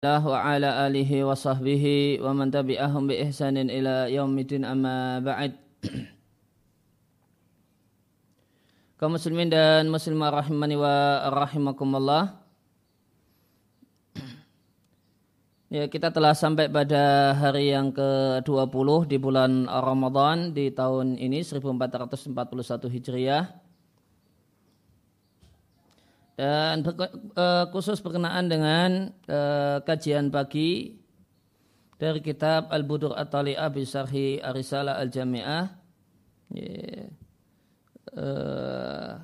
الله وعلى آله وصحبه ومن تبعهم بإحسان إلى يوم الدين أما بعد kaum muslimin dan muslimah rahimani wa rahimakumullah Ya, kita telah sampai pada hari yang ke-20 di bulan Ramadan di tahun ini 1441 Hijriah dan uh, khusus berkenaan dengan uh, kajian pagi dari kitab Al-Budur At-Tali'ah Bisarhi Arisala Al-Jami'ah. Uh,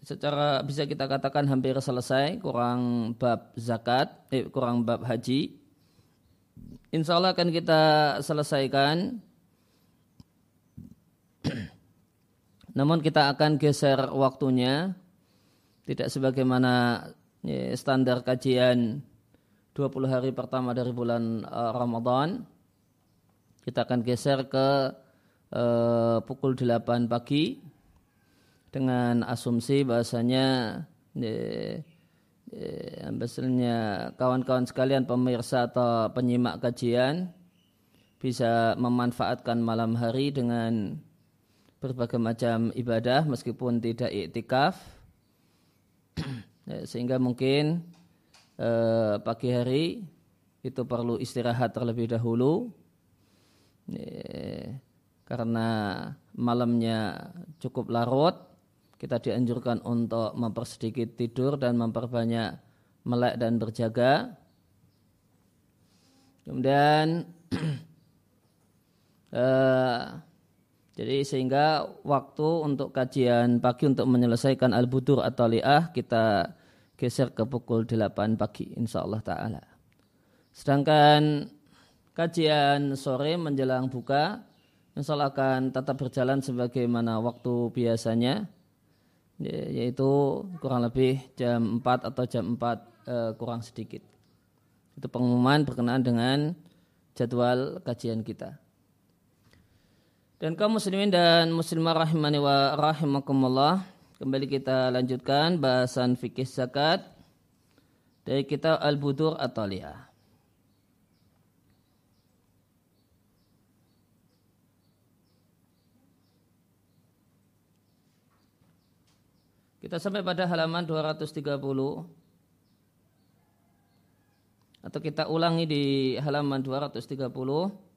secara bisa kita katakan hampir selesai kurang bab zakat eh, kurang bab haji. Insya Allah akan kita selesaikan. Namun kita akan geser waktunya tidak sebagaimana ya, standar kajian 20 hari pertama dari bulan uh, Ramadan. Kita akan geser ke uh, pukul 8 pagi dengan asumsi bahasanya ya, ya, kawan-kawan sekalian pemirsa atau penyimak kajian bisa memanfaatkan malam hari dengan berbagai macam ibadah meskipun tidak iktikaf sehingga mungkin eh, pagi hari itu perlu istirahat terlebih dahulu. Ya, karena malamnya cukup larut kita dianjurkan untuk mempersedikit tidur dan memperbanyak melek dan berjaga. Kemudian eh, jadi sehingga waktu untuk kajian pagi untuk menyelesaikan al-budur atau li'ah kita geser ke pukul 8 pagi insya Allah ta'ala. Sedangkan kajian sore menjelang buka insya Allah akan tetap berjalan sebagaimana waktu biasanya yaitu kurang lebih jam 4 atau jam 4 eh, kurang sedikit. Itu pengumuman berkenaan dengan jadwal kajian kita. Dan kaum muslimin dan muslimah rahimani wa rahimakumullah. Kembali kita lanjutkan bahasan fikih zakat dari kitab Al-Budur At-Taliyah. Kita sampai pada halaman 230 atau kita ulangi di halaman 230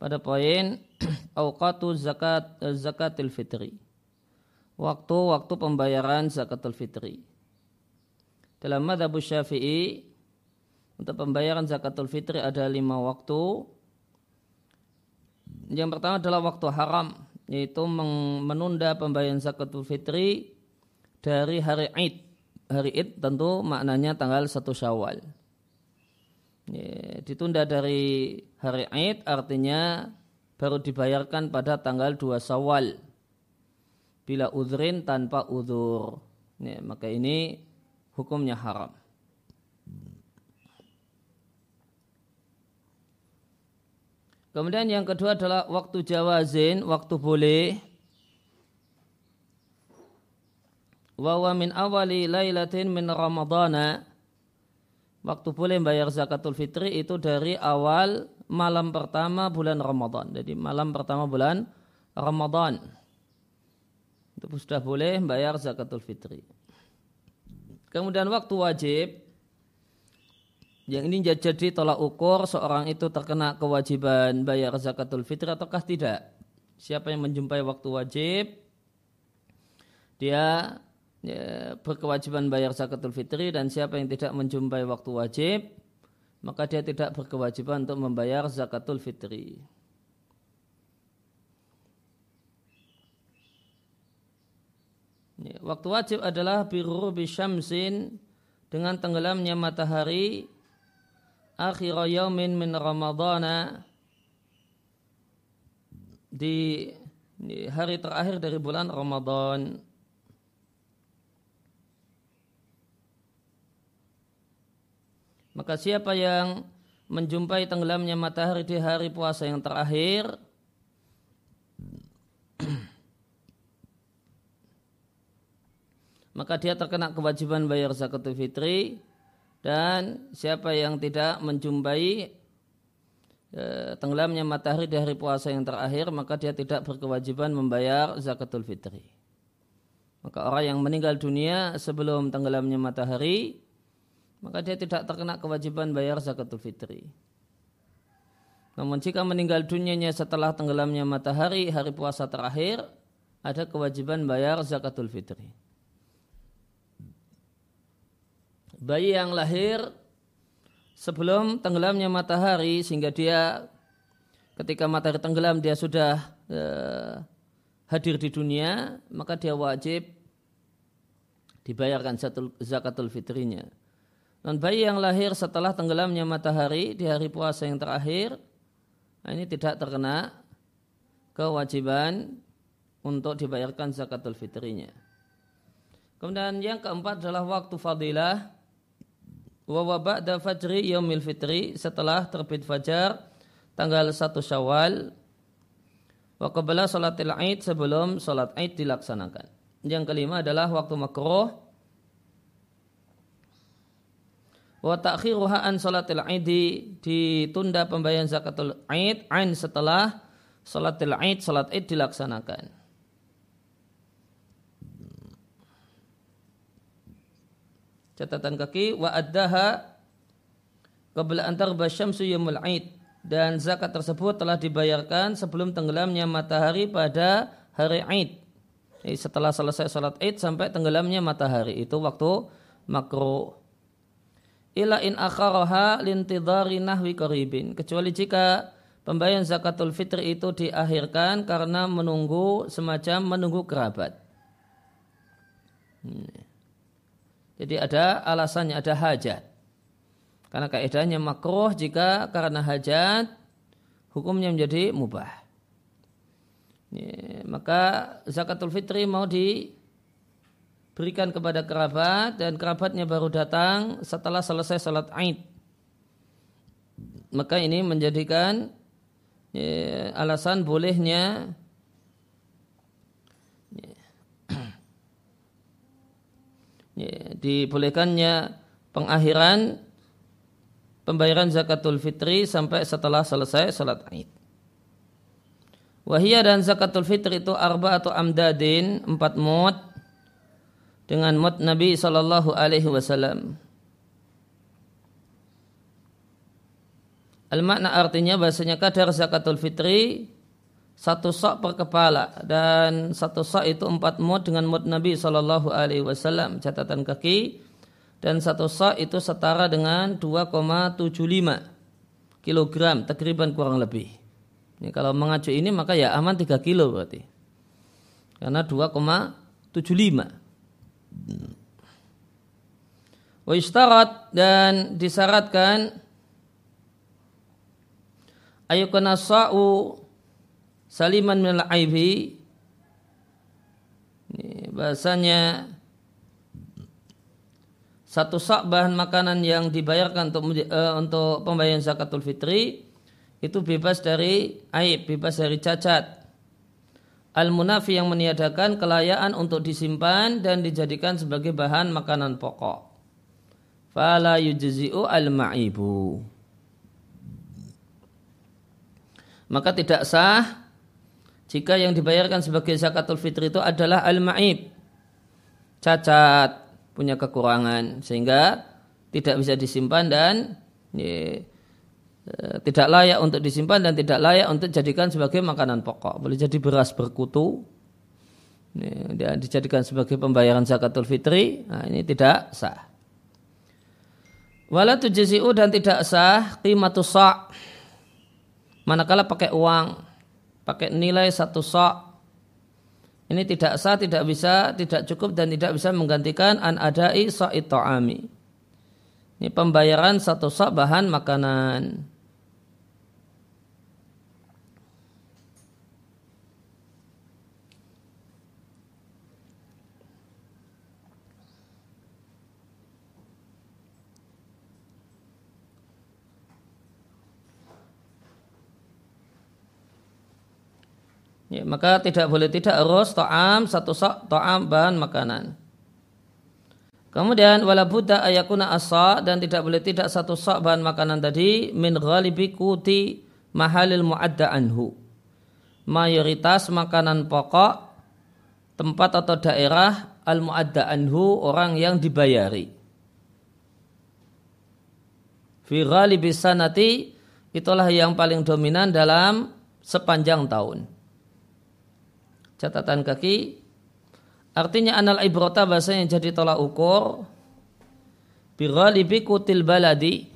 pada poin awqatu zakat zakatil fitri. Waktu-waktu pembayaran zakatul fitri. Dalam madhab syafi'i, untuk pembayaran zakatul fitri ada lima waktu. Yang pertama adalah waktu haram, yaitu menunda pembayaran zakatul fitri dari hari Id. Hari Id tentu maknanya tanggal 1 Syawal. Ya, ditunda dari hari Id artinya baru dibayarkan pada tanggal 2 Sawal. Bila udhrin tanpa udhur. Ya, maka ini hukumnya haram. Kemudian yang kedua adalah waktu jawazin, waktu boleh. Wa min awali lailatin min ramadana waktu boleh bayar zakatul fitri itu dari awal malam pertama bulan Ramadan. Jadi malam pertama bulan Ramadan. Itu sudah boleh bayar zakatul fitri. Kemudian waktu wajib yang ini jadi tolak ukur seorang itu terkena kewajiban bayar zakatul fitri ataukah tidak. Siapa yang menjumpai waktu wajib dia ya, berkewajiban bayar zakatul fitri dan siapa yang tidak menjumpai waktu wajib maka dia tidak berkewajiban untuk membayar zakatul fitri. Ya, waktu wajib adalah biru bisyamsin dengan tenggelamnya matahari akhir yaumin min ramadana di, di hari terakhir dari bulan Ramadan Maka siapa yang menjumpai tenggelamnya matahari di hari puasa yang terakhir maka dia terkena kewajiban bayar zakat fitri dan siapa yang tidak menjumpai e, tenggelamnya matahari di hari puasa yang terakhir maka dia tidak berkewajiban membayar zakatul fitri. Maka orang yang meninggal dunia sebelum tenggelamnya matahari maka dia tidak terkena kewajiban bayar zakatul fitri. Namun jika meninggal dunianya setelah tenggelamnya matahari hari puasa terakhir ada kewajiban bayar zakatul fitri. bayi yang lahir sebelum tenggelamnya matahari sehingga dia ketika matahari tenggelam dia sudah uh, hadir di dunia maka dia wajib dibayarkan zakatul fitrinya. Dan bayi yang lahir setelah tenggelamnya matahari di hari puasa yang terakhir nah ini tidak terkena kewajiban untuk dibayarkan zakatul fitrinya. Kemudian yang keempat adalah waktu fadilah wa ba'da fajri yaumil fitri setelah terbit fajar tanggal 1 Syawal wa qabla salatil Aid sebelum salat Aid dilaksanakan. Yang kelima adalah waktu makruh wa ta'khiruha an salatil Aid ditunda pembayaran zakatul Aid ain setelah salatil Aid salat Aid dilaksanakan. catatan kaki wa addaha qabla antar basyamsu yamul aid dan zakat tersebut telah dibayarkan sebelum tenggelamnya matahari pada hari. Jadi setelah selesai salat Aid sampai tenggelamnya matahari itu waktu makruh. Ila in akharaha lintidhari nahwi qaribin kecuali jika pembayaran zakatul fitri itu diakhirkan karena menunggu semacam menunggu kerabat. Hmm. Jadi ada alasannya, ada hajat. Karena kaidahnya makruh jika karena hajat hukumnya menjadi mubah. Ya, maka zakatul fitri mau diberikan kepada kerabat dan kerabatnya baru datang setelah selesai salat Aid. Maka ini menjadikan ya, alasan bolehnya ya, dibolehkannya pengakhiran pembayaran zakatul fitri sampai setelah selesai salat Id. Wahia dan zakatul fitri itu arba atau amdadin empat mut dengan mut Nabi Shallallahu Alaihi Wasallam. Al makna artinya bahasanya kadar zakatul fitri satu sok per kepala dan satu sok itu empat mud dengan mud Nabi Shallallahu Alaihi Wasallam catatan kaki dan satu sok itu setara dengan 2,75 kilogram takriban kurang lebih. Ini kalau mengacu ini maka ya aman 3 kilo berarti karena 2,75. Wa dan disyaratkan ayukana sa'u saliman minal aibi ini bahasanya satu sak bahan makanan yang dibayarkan untuk uh, untuk pembayaran zakatul fitri itu bebas dari aib, bebas dari cacat. Al-munafi yang meniadakan kelayaan untuk disimpan dan dijadikan sebagai bahan makanan pokok. Fala yujzi'u al-ma'ibu. Maka tidak sah jika yang dibayarkan sebagai zakatul fitri itu adalah al-ma'ib cacat punya kekurangan sehingga tidak bisa disimpan dan ya, tidak layak untuk disimpan dan tidak layak untuk dijadikan sebagai makanan pokok. Boleh jadi beras berkutu. Ya, dijadikan sebagai pembayaran zakatul fitri. Nah ini tidak sah. Wala tujzi'u dan tidak sah qimatus sa' manakala pakai uang pakai nilai satu sok ini tidak sah, tidak bisa, tidak cukup dan tidak bisa menggantikan an adai sa'id ta'ami. Ini pembayaran satu sok bahan makanan. Ya, maka tidak boleh tidak harus to'am satu sok to'am bahan makanan. Kemudian wala buddha ayakuna asa dan tidak boleh tidak satu sak bahan makanan tadi min ghalibi kuti mahalil muadda anhu. Mayoritas makanan pokok tempat atau daerah al muadda anhu orang yang dibayari. Fi ghalibi sanati itulah yang paling dominan dalam sepanjang tahun. Catatan kaki Artinya anal ibrota bahasa yang jadi tolak ukur Bighalibi kutil baladi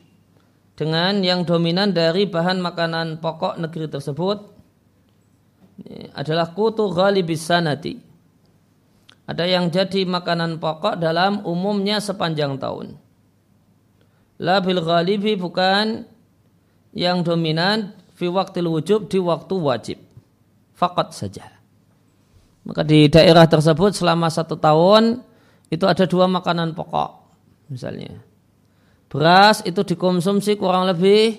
dengan yang dominan dari bahan makanan pokok negeri tersebut adalah kutu ghalibis sanati. Ada yang jadi makanan pokok dalam umumnya sepanjang tahun. La bil ghalibi bukan yang dominan fi waktil wujub di waktu wajib. Fakat saja. Maka di daerah tersebut selama satu tahun itu ada dua makanan pokok misalnya. Beras itu dikonsumsi kurang lebih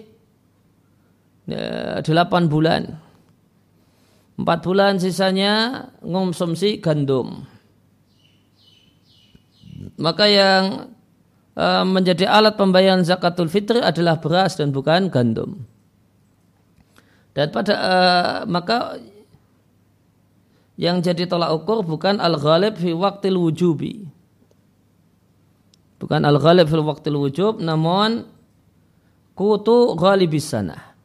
ya, delapan bulan. Empat bulan sisanya mengonsumsi gandum. Maka yang uh, menjadi alat pembayaran zakatul fitri adalah beras dan bukan gandum. Dan pada uh, maka yang jadi tolak ukur bukan al-ghalib fi waktil wujubi. Bukan al-ghalib fi waktil wujub, namun kutu ghalibis sana.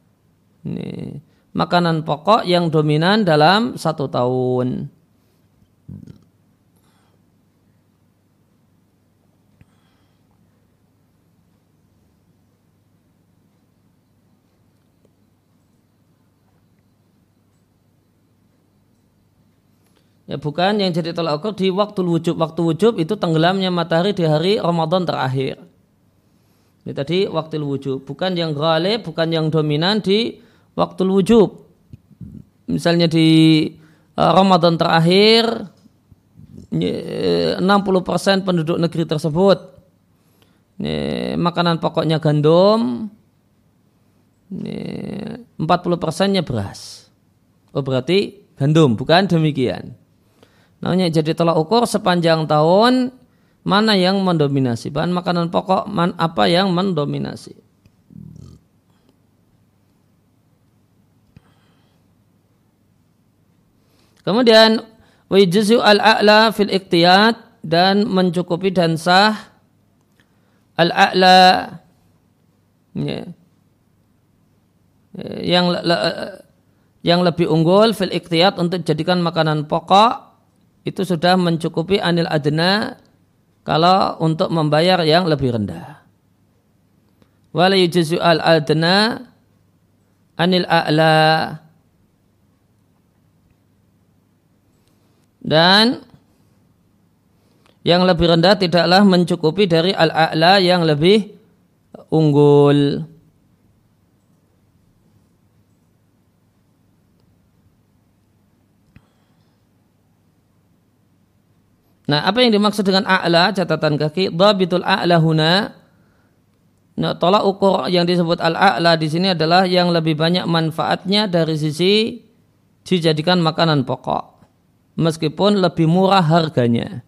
Ini makanan pokok yang dominan dalam satu tahun. Ya bukan yang jadi tolak ukur di waktu wujub. Waktu wujub itu tenggelamnya matahari di hari Ramadan terakhir. Ini tadi waktu wujub. Bukan yang ghalib, bukan yang dominan di waktu wujub. Misalnya di uh, Ramadan terakhir 60% penduduk negeri tersebut ini, makanan pokoknya gandum, ini, 40 persennya beras. Oh berarti gandum, bukan demikian. Namanya jadi tolak ukur sepanjang tahun mana yang mendominasi? Bahan makanan pokok man, apa yang mendominasi. Kemudian wajzu al-a'la fil iktiyat dan mencukupi dan sah al-a'la. Ya, yang yang lebih unggul fil iktiyat untuk dijadikan makanan pokok itu sudah mencukupi anil adna kalau untuk membayar yang lebih rendah. Wala yujzu al adna anil a'la dan yang lebih rendah tidaklah mencukupi dari al-a'la yang lebih unggul. Nah, apa yang dimaksud dengan a'la catatan kaki? Dhabitul a'la huna Nah, tolak ukur yang disebut al-a'la di sini adalah yang lebih banyak manfaatnya dari sisi dijadikan makanan pokok. Meskipun lebih murah harganya.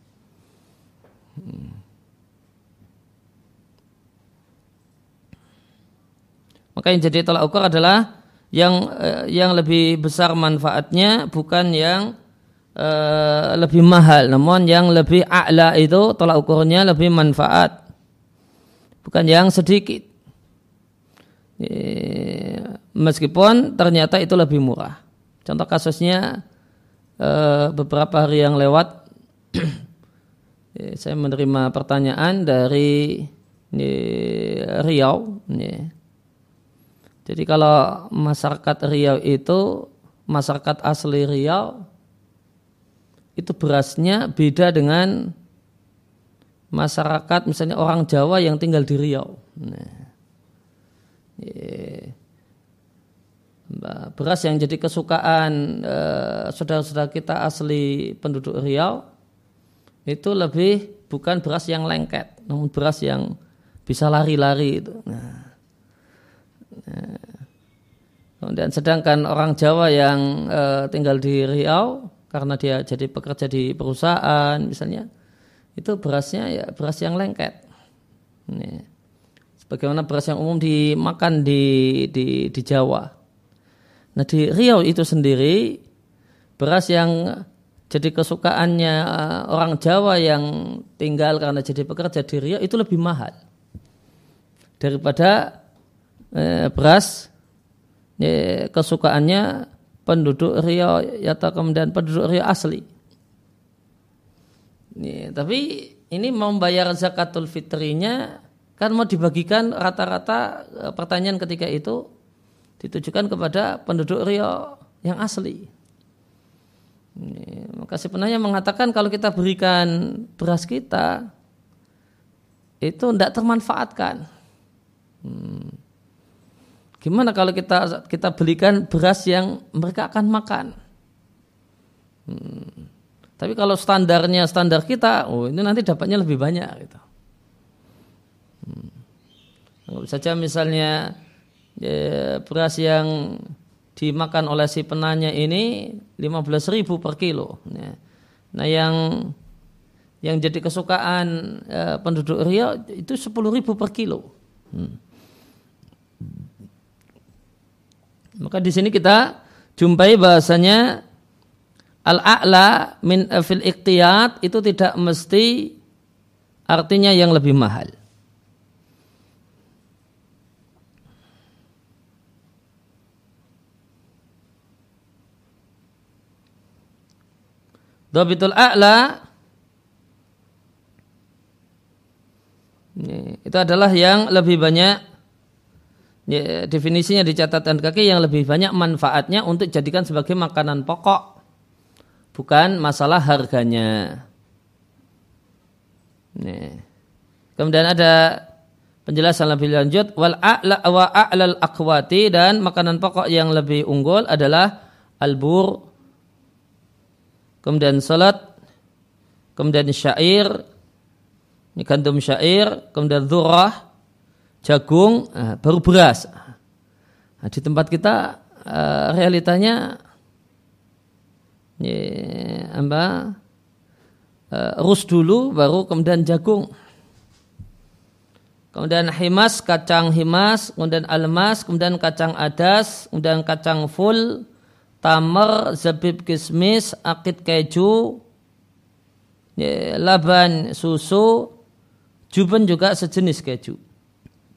Maka yang jadi tolak ukur adalah yang eh, yang lebih besar manfaatnya bukan yang uh, lebih mahal. Namun yang lebih a'la itu tolak ukurnya lebih manfaat. Bukan yang sedikit. Meskipun ternyata itu lebih murah. Contoh kasusnya uh, beberapa hari yang lewat saya menerima pertanyaan dari Riau jadi kalau masyarakat Riau itu masyarakat asli Riau itu berasnya beda dengan masyarakat misalnya orang Jawa yang tinggal di Riau. Nah, beras yang jadi kesukaan eh, saudara-saudara kita asli penduduk Riau itu lebih bukan beras yang lengket, namun beras yang bisa lari-lari itu. Nah, nah. Kemudian sedangkan orang Jawa yang uh, tinggal di Riau karena dia jadi pekerja di perusahaan misalnya itu berasnya ya beras yang lengket. Ini. Sebagaimana beras yang umum dimakan di, di, di Jawa. Nah di Riau itu sendiri beras yang jadi kesukaannya eh, orang Jawa yang tinggal karena jadi pekerja di Riau itu lebih mahal daripada eh, beras eh, kesukaannya penduduk Riau atau kemudian penduduk Riau asli. Ini, tapi ini mau membayar zakatul fitrinya kan mau dibagikan rata-rata eh, pertanyaan ketika itu ditujukan kepada penduduk Rio yang asli. Ini, maka si penanya mengatakan kalau kita berikan beras kita itu tidak termanfaatkan. Hmm. Gimana kalau kita kita belikan beras yang mereka akan makan? Hmm. Tapi kalau standarnya standar kita, oh ini nanti dapatnya lebih banyak gitu. Hmm. saja misalnya ya, beras yang dimakan oleh si penanya ini 15 ribu per kilo. Ya. Nah yang yang jadi kesukaan ya, penduduk Rio itu 10 ribu per kilo. Hmm. Maka di sini kita jumpai bahasanya al-a'la min eh, fil iqtiyat itu tidak mesti artinya yang lebih mahal. Dhabitul a'la itu adalah yang lebih banyak ya, definisinya di catatan kaki yang lebih banyak manfaatnya untuk jadikan sebagai makanan pokok bukan masalah harganya. Nih. Kemudian ada penjelasan lebih lanjut wal a'la wa a'lal akwati dan makanan pokok yang lebih unggul adalah albur kemudian salat kemudian syair gandum syair kemudian dzurrah jagung nah, baru beras. Nah, di tempat kita uh, realitanya ya, apa uh, rus dulu baru kemudian jagung. Kemudian himas kacang himas kemudian almas kemudian kacang adas kemudian kacang full tamar zabib kismis akid keju ya, laban susu juben juga sejenis keju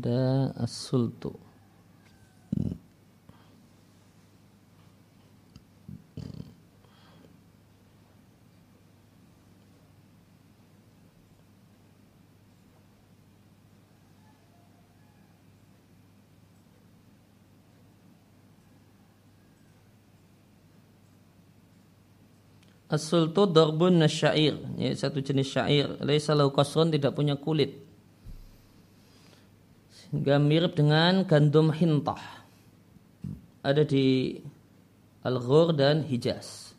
ada as-sultu. As-sultu darbun nasyair, ya, satu jenis syair. Laisa lahu tidak punya kulit sehingga mirip dengan gandum hintah. Ada di Al-Ghur dan Hijaz.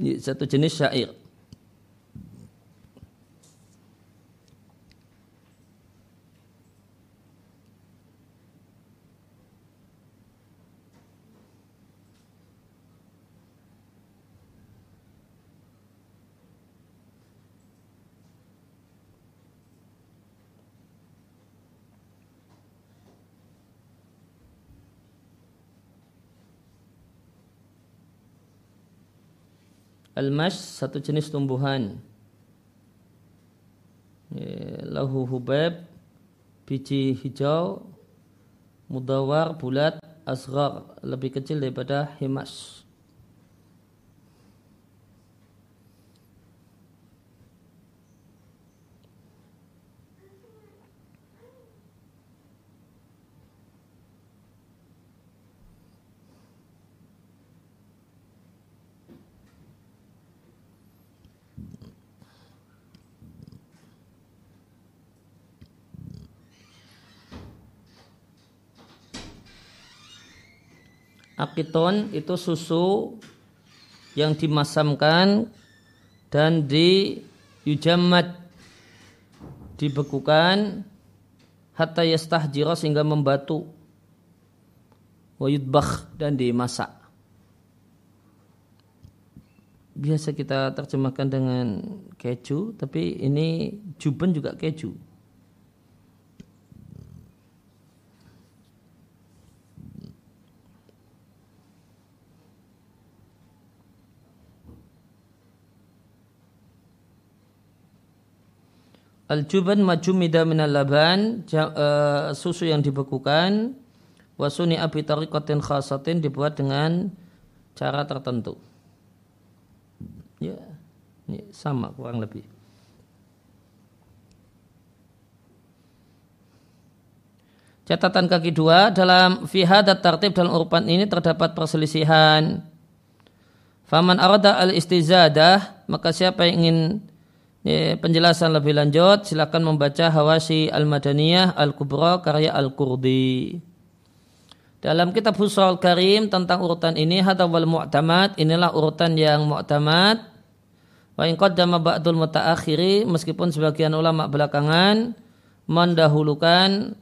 Satu jenis syair Al-mash satu jenis tumbuhan. Lahu hubab, biji hijau, mudawar, bulat, asghar lebih kecil daripada himas. Akiton itu susu yang dimasamkan dan di yujamat dibekukan hatta yastahjira sehingga membatu wa dan dimasak. Biasa kita terjemahkan dengan keju, tapi ini juben juga keju. Al-juban majumida minal laban uh, susu yang dibekukan wasuni abi tariqatin khasatin dibuat dengan cara tertentu. Ya, ini sama kurang lebih. Catatan kaki dua dalam fihadat tartib dalam urutan ini terdapat perselisihan. Faman arada al istizadah maka siapa yang ingin Ya, penjelasan lebih lanjut silakan membaca Hawasi Al-Madaniyah Al-Kubra karya Al-Kurdi. Dalam kitab Husul Karim tentang urutan ini hadawal mu'tamad inilah urutan yang mu'tamad. Wa in qaddama ba'dul mutaakhiri meskipun sebagian ulama belakangan mendahulukan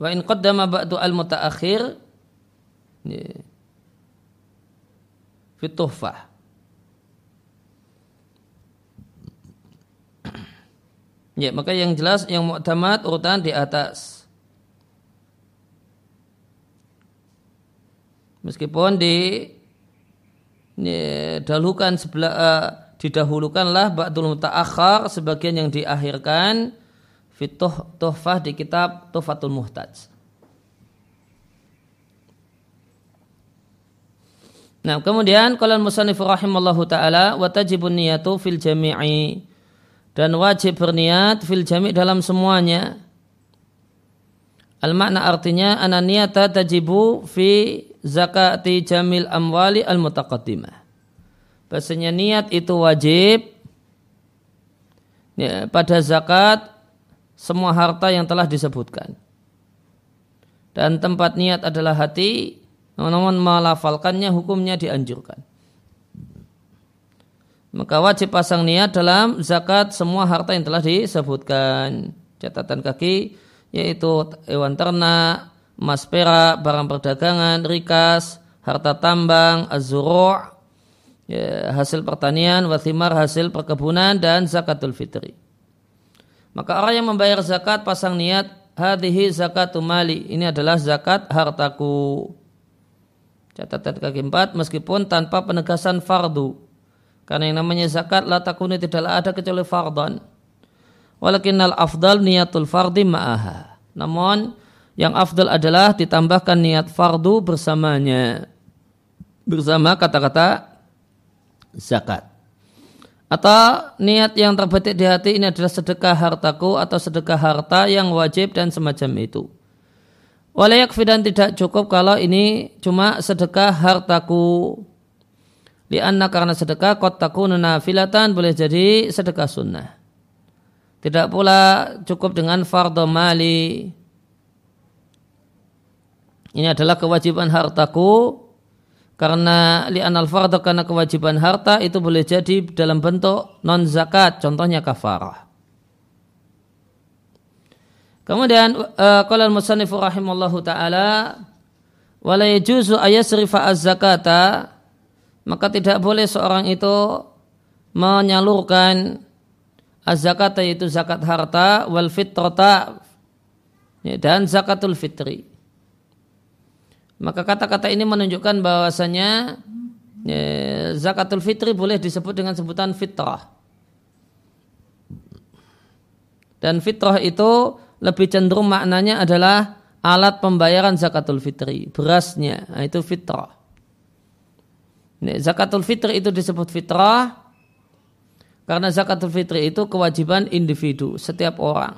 Wa in qaddama ba'du al mutaakhir fi tuhfah. Ya, maka yang jelas yang mu'tamad urutan di atas. Meskipun di dahulukan sebelah uh, didahulukanlah ba'dul mutaakhir sebagian yang diakhirkan Fituh tuhfah di kitab Tuhfatul Muhtaj. Nah, kemudian kalau musannif rahimallahu taala wa tajibun niyatu fil jami'i dan wajib berniat fil jami' dalam semuanya. Al makna artinya ananiyata tajibu fi zakati jamil amwali al mutaqaddimah. Bahasanya niat itu wajib ya, pada zakat semua harta yang telah disebutkan. Dan tempat niat adalah hati, namun melafalkannya hukumnya dianjurkan. Maka wajib pasang niat dalam zakat semua harta yang telah disebutkan. Catatan kaki yaitu hewan ternak, emas perak, barang perdagangan, rikas, harta tambang, azuru' ya, hasil pertanian, wathimar hasil perkebunan dan zakatul fitri. Maka orang yang membayar zakat pasang niat hadhihi zakatu mali. Ini adalah zakat hartaku. Catatan kaki empat meskipun tanpa penegasan fardu. Karena yang namanya zakat la takuni tidaklah ada kecuali fardhan. Walakinnal afdal niatul fardi ma'aha. Namun yang afdal adalah ditambahkan niat fardu bersamanya. Bersama kata-kata zakat. Atau niat yang terbetik di hati ini adalah sedekah hartaku atau sedekah harta yang wajib dan semacam itu. Walayak dan tidak cukup kalau ini cuma sedekah hartaku. Lianna karena sedekah kotaku filatan boleh jadi sedekah sunnah. Tidak pula cukup dengan fardo mali. Ini adalah kewajiban hartaku karena li'anal fardu karena kewajiban harta itu boleh jadi dalam bentuk non zakat, contohnya kafarah. Kemudian uh, qala al-musannif rahimallahu taala wala yajuzu ayasrifa az-zakata maka tidak boleh seorang itu menyalurkan az-zakata yaitu zakat harta wal fitrata dan zakatul fitri. Maka kata-kata ini menunjukkan bahwasanya Ya, zakatul fitri boleh disebut dengan sebutan fitrah. Dan fitrah itu lebih cenderung maknanya adalah alat pembayaran zakatul fitri, berasnya, nah, itu fitrah. Ini, zakatul fitri itu disebut fitrah karena zakatul fitri itu kewajiban individu, setiap orang.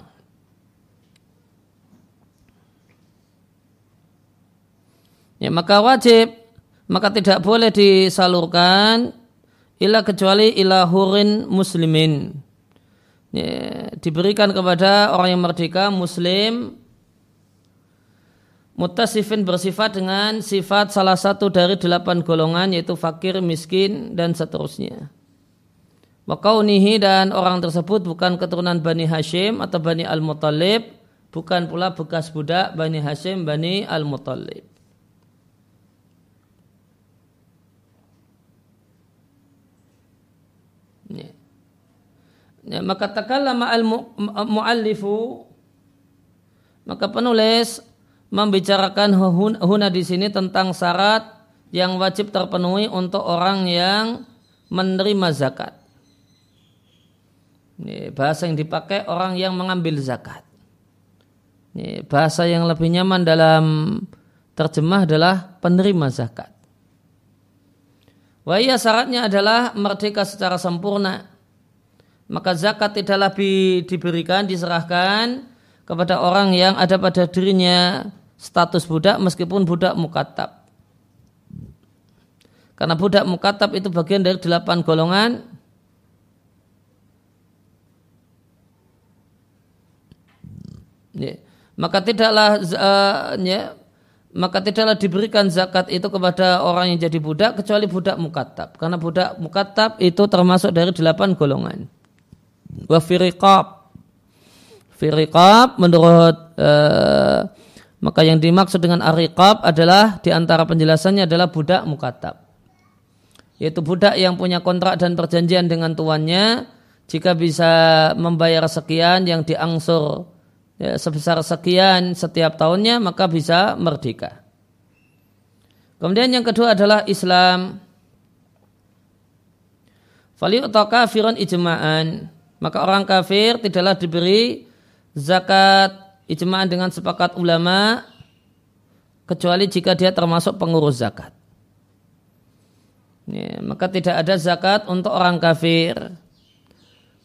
Ya, maka wajib maka tidak boleh disalurkan ila kecuali ila hurin muslimin. Ya, diberikan kepada orang yang merdeka muslim mutasifin bersifat dengan sifat salah satu dari delapan golongan yaitu fakir, miskin dan seterusnya. Wakaunihi dan orang tersebut bukan keturunan Bani Hashim atau Bani Al-Muttalib, bukan pula bekas budak Bani Hashim, Bani Al-Muttalib. Ya. Ya, maka takallama al muallifu maka penulis membicarakan huna di sini tentang syarat yang wajib terpenuhi untuk orang yang menerima zakat. Ini bahasa yang dipakai orang yang mengambil zakat. Ini bahasa yang lebih nyaman dalam terjemah adalah penerima zakat. Wahia syaratnya adalah merdeka secara sempurna. Maka zakat tidaklah diberikan, diserahkan kepada orang yang ada pada dirinya status budak meskipun budak mukatab. Karena budak mukatab itu bagian dari delapan golongan Ya. Maka tidaklah uh, ya, maka tidaklah diberikan zakat itu kepada orang yang jadi budak kecuali budak mukatab karena budak mukatab itu termasuk dari delapan golongan wa firiqab firiqab menurut uh, maka yang dimaksud dengan ariqab adalah di antara penjelasannya adalah budak mukatab yaitu budak yang punya kontrak dan perjanjian dengan tuannya jika bisa membayar sekian yang diangsur ya, sebesar sekian setiap tahunnya maka bisa merdeka. Kemudian yang kedua adalah Islam. Faliu'ta kafiran ijma'an. Maka orang kafir tidaklah diberi zakat ijma'an dengan sepakat ulama kecuali jika dia termasuk pengurus zakat. Ya, maka tidak ada zakat untuk orang kafir.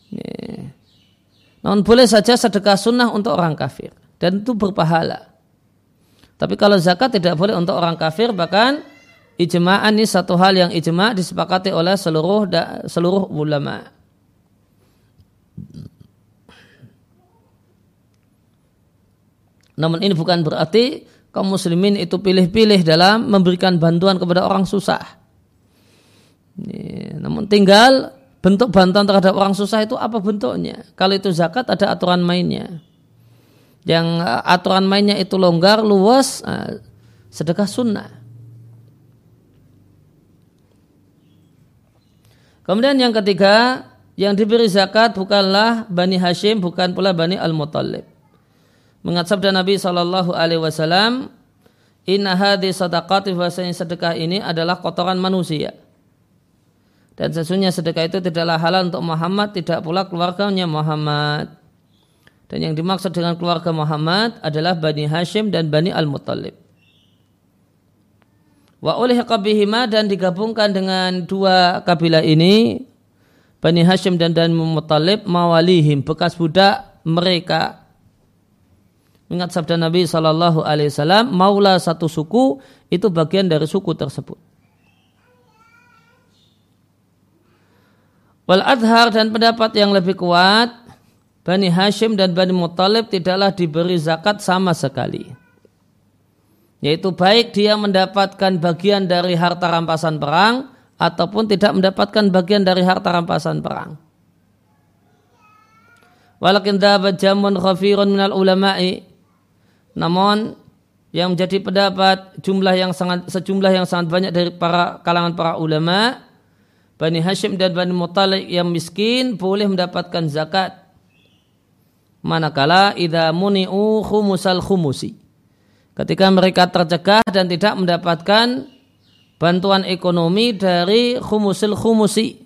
Ya. Namun boleh saja sedekah sunnah untuk orang kafir. Dan itu berpahala. Tapi kalau zakat tidak boleh untuk orang kafir bahkan ijma'an ini satu hal yang ijma' disepakati oleh seluruh seluruh ulama. Namun ini bukan berarti kaum muslimin itu pilih-pilih dalam memberikan bantuan kepada orang susah. namun tinggal bentuk bantuan terhadap orang susah itu apa bentuknya? Kalau itu zakat ada aturan mainnya. Yang eh, aturan mainnya itu longgar, luas, eh, sedekah sunnah. Kemudian yang ketiga, yang diberi zakat bukanlah Bani Hashim, bukan pula Bani Al-Muttalib. Mengat sabda Nabi Shallallahu Alaihi Wasallam, Inna hadis sadaqati sedekah ini adalah kotoran manusia dan sesungguhnya sedekah itu tidaklah halal untuk Muhammad, tidak pula keluarganya Muhammad. Dan yang dimaksud dengan keluarga Muhammad adalah Bani Hashim dan Bani Al-Muttalib. Wa oleh kabihima dan digabungkan dengan dua kabilah ini, Bani Hashim dan Bani Muttalib mawalihim, bekas budak mereka. Ingat sabda Nabi Shallallahu Alaihi Wasallam, maula satu suku itu bagian dari suku tersebut. Wal adhar dan pendapat yang lebih kuat, Bani Hashim dan Bani Muttalib tidaklah diberi zakat sama sekali. Yaitu baik dia mendapatkan bagian dari harta rampasan perang ataupun tidak mendapatkan bagian dari harta rampasan perang. Walakin dapat jamun khafirun minal ulama'i. Namun yang menjadi pendapat jumlah yang sangat sejumlah yang sangat banyak dari para kalangan para ulama Bani Hashim dan Bani Muttalib yang miskin boleh mendapatkan zakat. Manakala idza muni'u khumusal khumusi. Ketika mereka tercegah dan tidak mendapatkan bantuan ekonomi dari khumusil khumusi.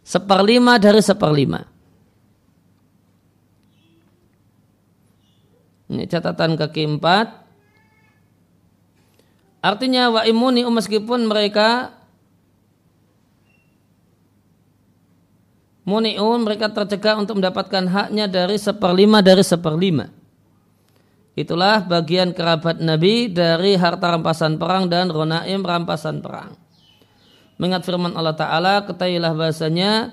Seperlima dari seperlima. Ini catatan kaki empat. Artinya wa imuni meskipun mereka muniun mereka tercegah untuk mendapatkan haknya dari seperlima dari seperlima. Itulah bagian kerabat Nabi dari harta rampasan perang dan ronaim rampasan perang. Mengat firman Allah Ta'ala, ketahuilah bahasanya,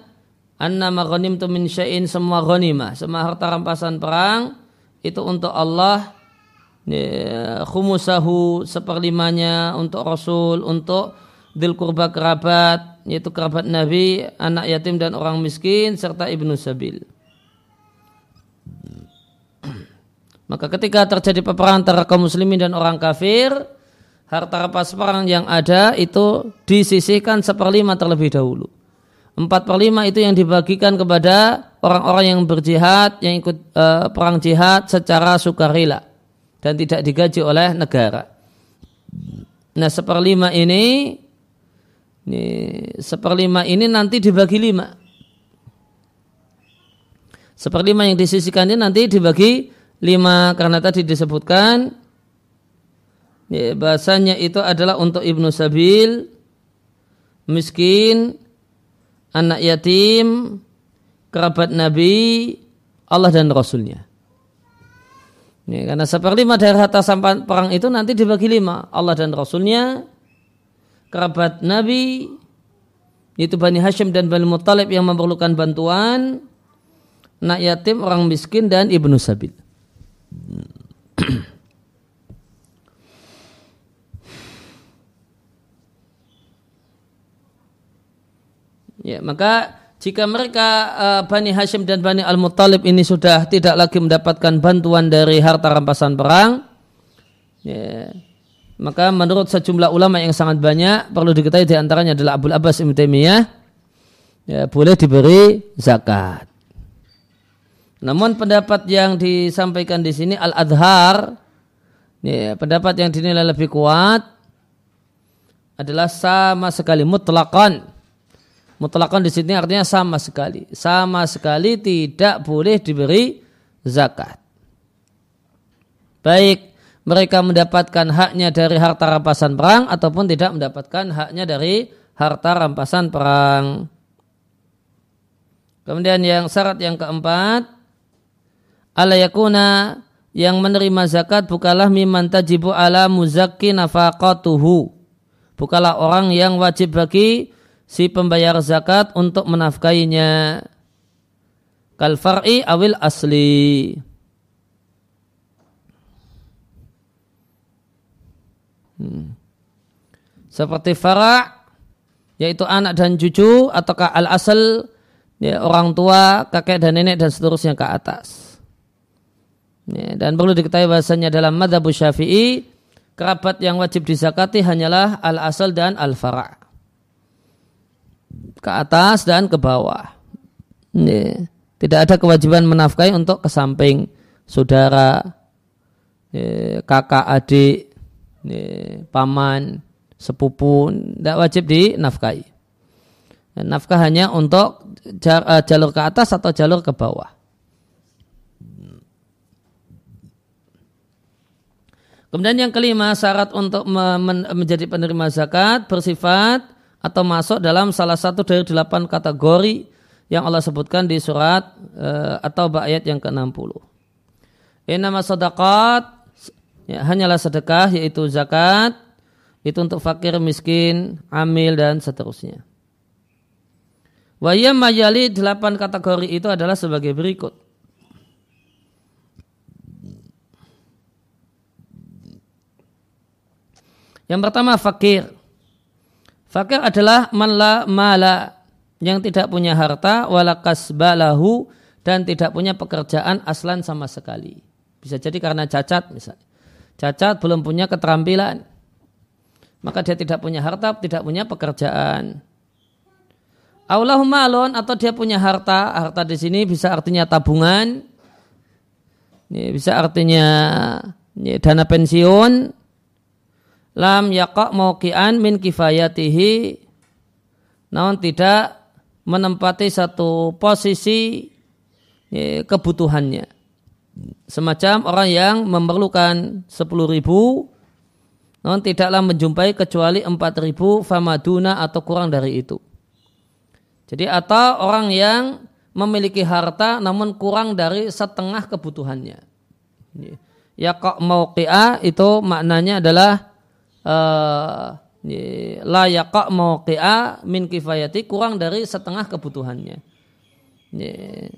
Anna maghanim tu min semua ghanimah, semua harta rampasan perang, itu untuk Allah, ya, khumusahu seperlimanya, untuk Rasul, untuk dil kurba kerabat, yaitu kerabat Nabi, anak yatim dan orang miskin, serta ibnu sabil. Maka ketika terjadi peperangan antara kaum muslimin dan orang kafir, harta rampasan perang yang ada itu disisihkan seperlima terlebih dahulu. Empat per lima itu yang dibagikan kepada orang-orang yang berjihad, yang ikut uh, perang jihad secara sukarela dan tidak digaji oleh negara. Nah seperlima ini, ini seperlima ini nanti dibagi lima. Seperlima yang disisihkan ini nanti dibagi lima karena tadi disebutkan ya, bahasanya itu adalah untuk ibnu sabil, miskin, anak yatim, kerabat Nabi, Allah dan Rasulnya. Ya, karena seperlima dari harta sampan perang itu nanti dibagi lima. Allah dan Rasulnya, kerabat Nabi, itu Bani Hashim dan Bani Muttalib yang memerlukan bantuan, anak yatim, orang miskin, dan ibnu sabil. ya, maka jika mereka uh, Bani Hashim dan Bani Al-Muttalib ini sudah tidak lagi mendapatkan bantuan dari harta rampasan perang, ya, maka menurut sejumlah ulama yang sangat banyak perlu diketahui di antaranya adalah Abu Abbas Ibn Taimiyah ya, boleh diberi zakat. Namun pendapat yang disampaikan di sini al-adhar, ya, pendapat yang dinilai lebih kuat adalah sama sekali mutlakan. Mutlakan di sini artinya sama sekali, sama sekali tidak boleh diberi zakat. Baik mereka mendapatkan haknya dari harta rampasan perang ataupun tidak mendapatkan haknya dari harta rampasan perang. Kemudian yang syarat yang keempat ala yakuna yang menerima zakat bukalah miman tajibu ala muzakki nafaqatuhu. Bukalah orang yang wajib bagi si pembayar zakat untuk menafkainya. Kal far'i awil asli. Hmm. Seperti fara' yaitu anak dan cucu ataukah al asal ya, orang tua, kakek dan nenek dan seterusnya ke atas. Ya, dan perlu diketahui bahasanya dalam madhab syafi'i kerabat yang wajib dizakati hanyalah al-asal dan al-fara' ke atas dan ke bawah. Ya, tidak ada kewajiban menafkahi untuk ke samping saudara, ya, kakak, adik, ya, paman, sepupu, tidak wajib dinafkahi. Ya, nafkah hanya untuk eh, jalur ke atas atau jalur ke bawah. Kemudian yang kelima syarat untuk menjadi penerima zakat bersifat atau masuk dalam salah satu dari delapan kategori yang Allah sebutkan di surat uh, atau ayat yang ke-60. Inama sadaqat ya, hanyalah sedekah yaitu zakat itu untuk fakir, miskin, amil dan seterusnya. Wayam mayali delapan kategori itu adalah sebagai berikut. Yang pertama fakir. Fakir adalah man la mala yang tidak punya harta wala kasbalahu dan tidak punya pekerjaan aslan sama sekali. Bisa jadi karena cacat misalnya. Cacat belum punya keterampilan. Maka dia tidak punya harta, tidak punya pekerjaan. Allahumma alon atau dia punya harta, harta di sini bisa artinya tabungan, bisa artinya dana pensiun, lam yaqa mauqian min kifayatihi namun tidak menempati satu posisi ya, kebutuhannya. Semacam orang yang memerlukan 10 ribu namun tidaklah menjumpai kecuali 4 ribu famaduna atau kurang dari itu. Jadi atau orang yang memiliki harta namun kurang dari setengah kebutuhannya. Ya kok mau itu maknanya adalah uh, la yaqa mauqi'a min kifayati kurang dari setengah kebutuhannya.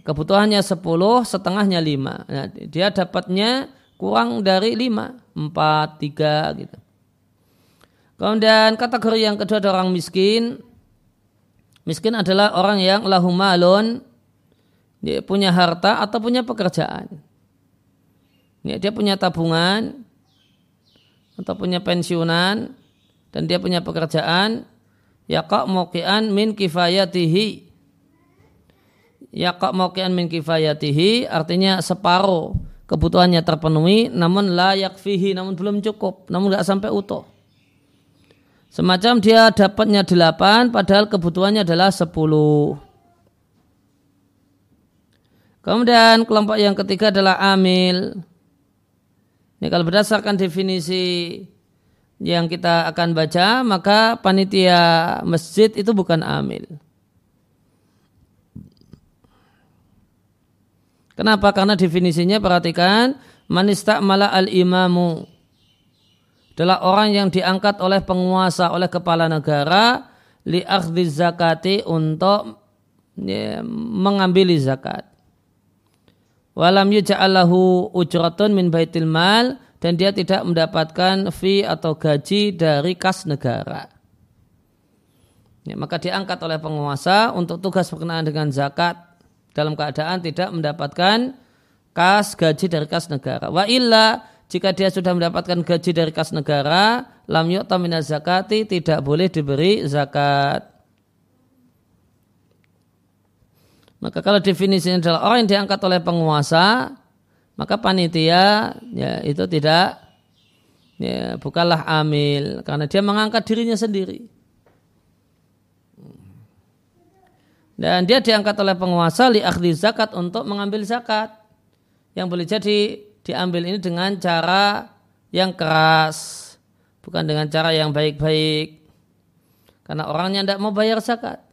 Kebutuhannya 10, setengahnya 5. Nah, dia dapatnya kurang dari 5, 4, 3 gitu. Kemudian kategori yang kedua ada orang miskin. Miskin adalah orang yang lahu malun, dia punya harta atau punya pekerjaan. Dia punya tabungan atau punya pensiunan dan dia punya pekerjaan yaqa mauqian min kifayatihi. Yaqa mauqian min kifayatihi artinya separuh kebutuhannya terpenuhi namun layak fihi namun belum cukup namun nggak sampai utuh. Semacam dia dapatnya delapan padahal kebutuhannya adalah sepuluh. Kemudian kelompok yang ketiga adalah amil ini kalau berdasarkan definisi yang kita akan baca, maka panitia masjid itu bukan amil. Kenapa? Karena definisinya perhatikan manista malah al imamu adalah orang yang diangkat oleh penguasa oleh kepala negara li zakati untuk ya, mengambil zakat walam yuja'allahu ujratun min baitil mal dan dia tidak mendapatkan fee atau gaji dari kas negara. Ya, maka diangkat oleh penguasa untuk tugas berkenaan dengan zakat dalam keadaan tidak mendapatkan kas gaji dari kas negara. Wa illa jika dia sudah mendapatkan gaji dari kas negara, lam yu'ta zakati tidak boleh diberi zakat. Maka kalau definisinya adalah orang yang diangkat oleh penguasa, maka panitia ya itu tidak ya bukanlah amil karena dia mengangkat dirinya sendiri. Dan dia diangkat oleh penguasa li akhli zakat untuk mengambil zakat. Yang boleh jadi diambil ini dengan cara yang keras, bukan dengan cara yang baik-baik. Karena orangnya tidak mau bayar zakat.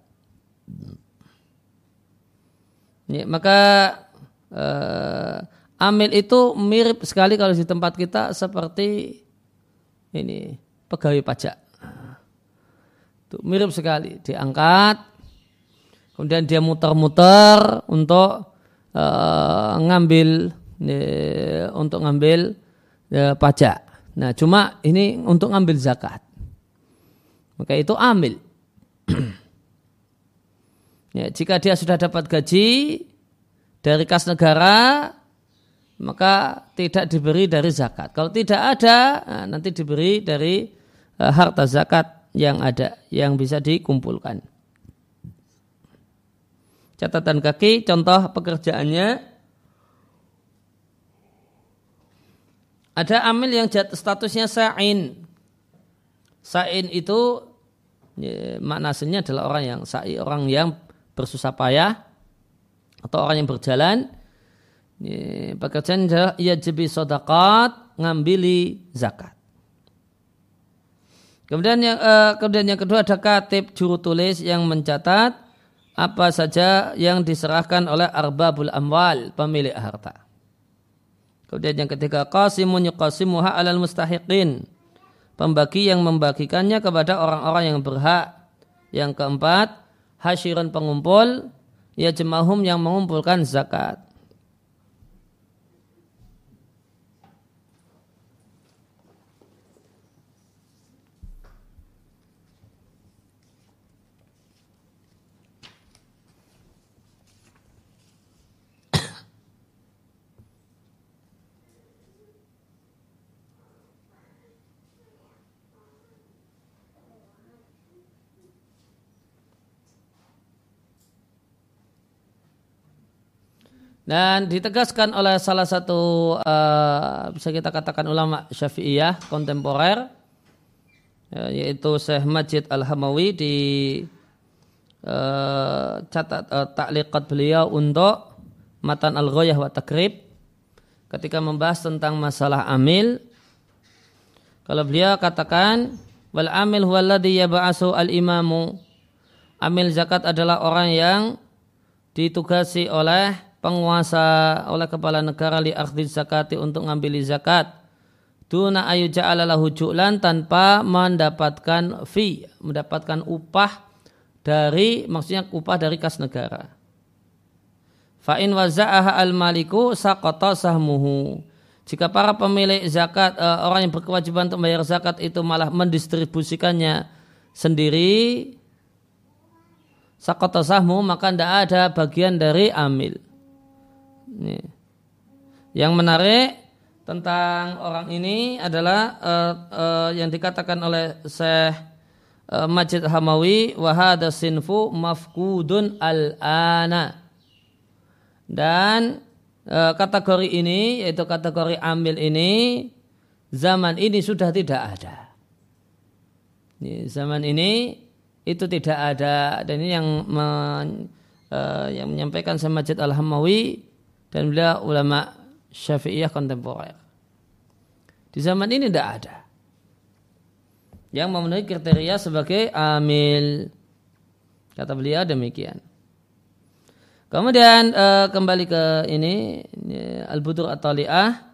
Ya, maka uh, amil itu mirip sekali kalau di tempat kita seperti ini pegawai pajak. Itu mirip sekali, diangkat, kemudian dia muter-muter untuk uh, ngambil untuk ngambil uh, pajak. Nah, cuma ini untuk ngambil zakat. Maka itu amil. Ya, jika dia sudah dapat gaji dari kas negara, maka tidak diberi dari zakat. Kalau tidak ada, nah, nanti diberi dari uh, harta zakat yang ada, yang bisa dikumpulkan. Catatan kaki, contoh pekerjaannya. Ada amil yang statusnya sa'in. Sa'in itu ya, adalah orang yang sa'i, orang yang bersusah payah atau orang yang berjalan pekerjaan ia jebi sodakat ngambili zakat. Kemudian yang uh, kemudian yang kedua ada katib juru tulis yang mencatat apa saja yang diserahkan oleh arbabul amwal pemilik harta. Kemudian yang ketiga qasimun yuqasimuha alal mustahiqin. Pembagi yang membagikannya kepada orang-orang yang berhak. Yang keempat hasyiran pengumpul, ya jemahum yang mengumpulkan zakat. Dan ditegaskan oleh salah satu uh, bisa kita katakan ulama syafi'iyah kontemporer ya, yaitu Syekh Majid Al-Hamawi di uh, catat uh, takliqat beliau untuk matan al-ghayah wa takrib ketika membahas tentang masalah amil. Kalau beliau katakan wal amil huwa alladhi yab'asu al-imamu amil zakat adalah orang yang ditugasi oleh penguasa oleh kepala negara li akhdhi zakati untuk ngambil zakat tuna ayu ja'ala lahu ju'lan tanpa mendapatkan fee mendapatkan upah dari maksudnya upah dari kas negara Fa in waza'aha al-maliku saqata sahmuhu. Jika para pemilik zakat uh, orang yang berkewajiban untuk membayar zakat itu malah mendistribusikannya sendiri saqata sahmu maka tidak ada bagian dari amil. Ini. Yang menarik tentang orang ini adalah uh, uh, yang dikatakan oleh Syekh uh, Majid Hamawi wahada sinfu mafkudun al-ana dan e, kategori ini yaitu kategori ambil ini zaman ini sudah tidak ada. Ini, zaman ini itu tidak ada dan ini yang men, e, yang menyampaikan sama Majid Al Hamawi dan beliau ulama Syafi'iyah kontemporer. Di zaman ini tidak ada yang memenuhi kriteria sebagai amil. Kata beliau demikian. Kemudian uh, kembali ke ini, ini al-budur atau li'ah.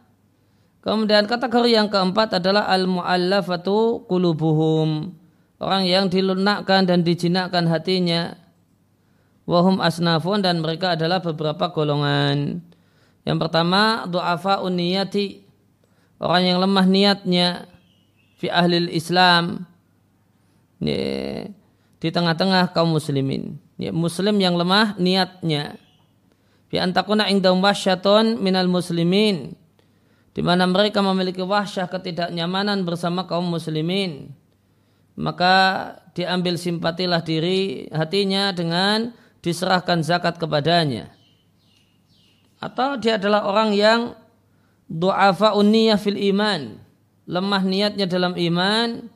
Kemudian kategori yang keempat adalah al-mu'allafatu kulubuhum. Orang yang dilunakkan dan dijinakkan hatinya. Wahum asnafun dan mereka adalah beberapa golongan. Yang pertama, du'afa uniyati. Orang yang lemah niatnya. Fi ahlil Islam. Ini, di tengah-tengah kaum muslimin ya, muslim yang lemah niatnya bi antakuna indahum wahsyatun minal muslimin di mana mereka memiliki wahsyah ketidaknyamanan bersama kaum muslimin maka diambil simpatilah diri hatinya dengan diserahkan zakat kepadanya atau dia adalah orang yang du'afa unniyah fil iman lemah niatnya dalam iman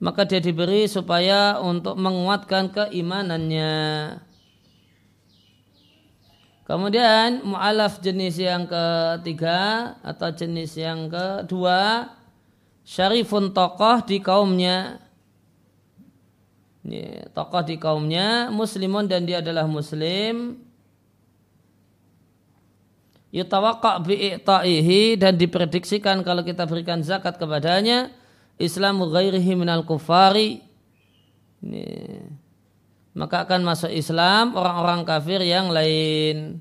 maka dia diberi supaya untuk menguatkan keimanannya. Kemudian mu'alaf jenis yang ketiga atau jenis yang kedua syarifun tokoh di kaumnya. Tokoh di kaumnya muslimun dan dia adalah muslim yutawakka bi'i'ta'ihi dan diprediksikan kalau kita berikan zakat kepadanya Islamu ghairihi minal kufari. Ini. maka akan masuk Islam orang-orang kafir yang lain.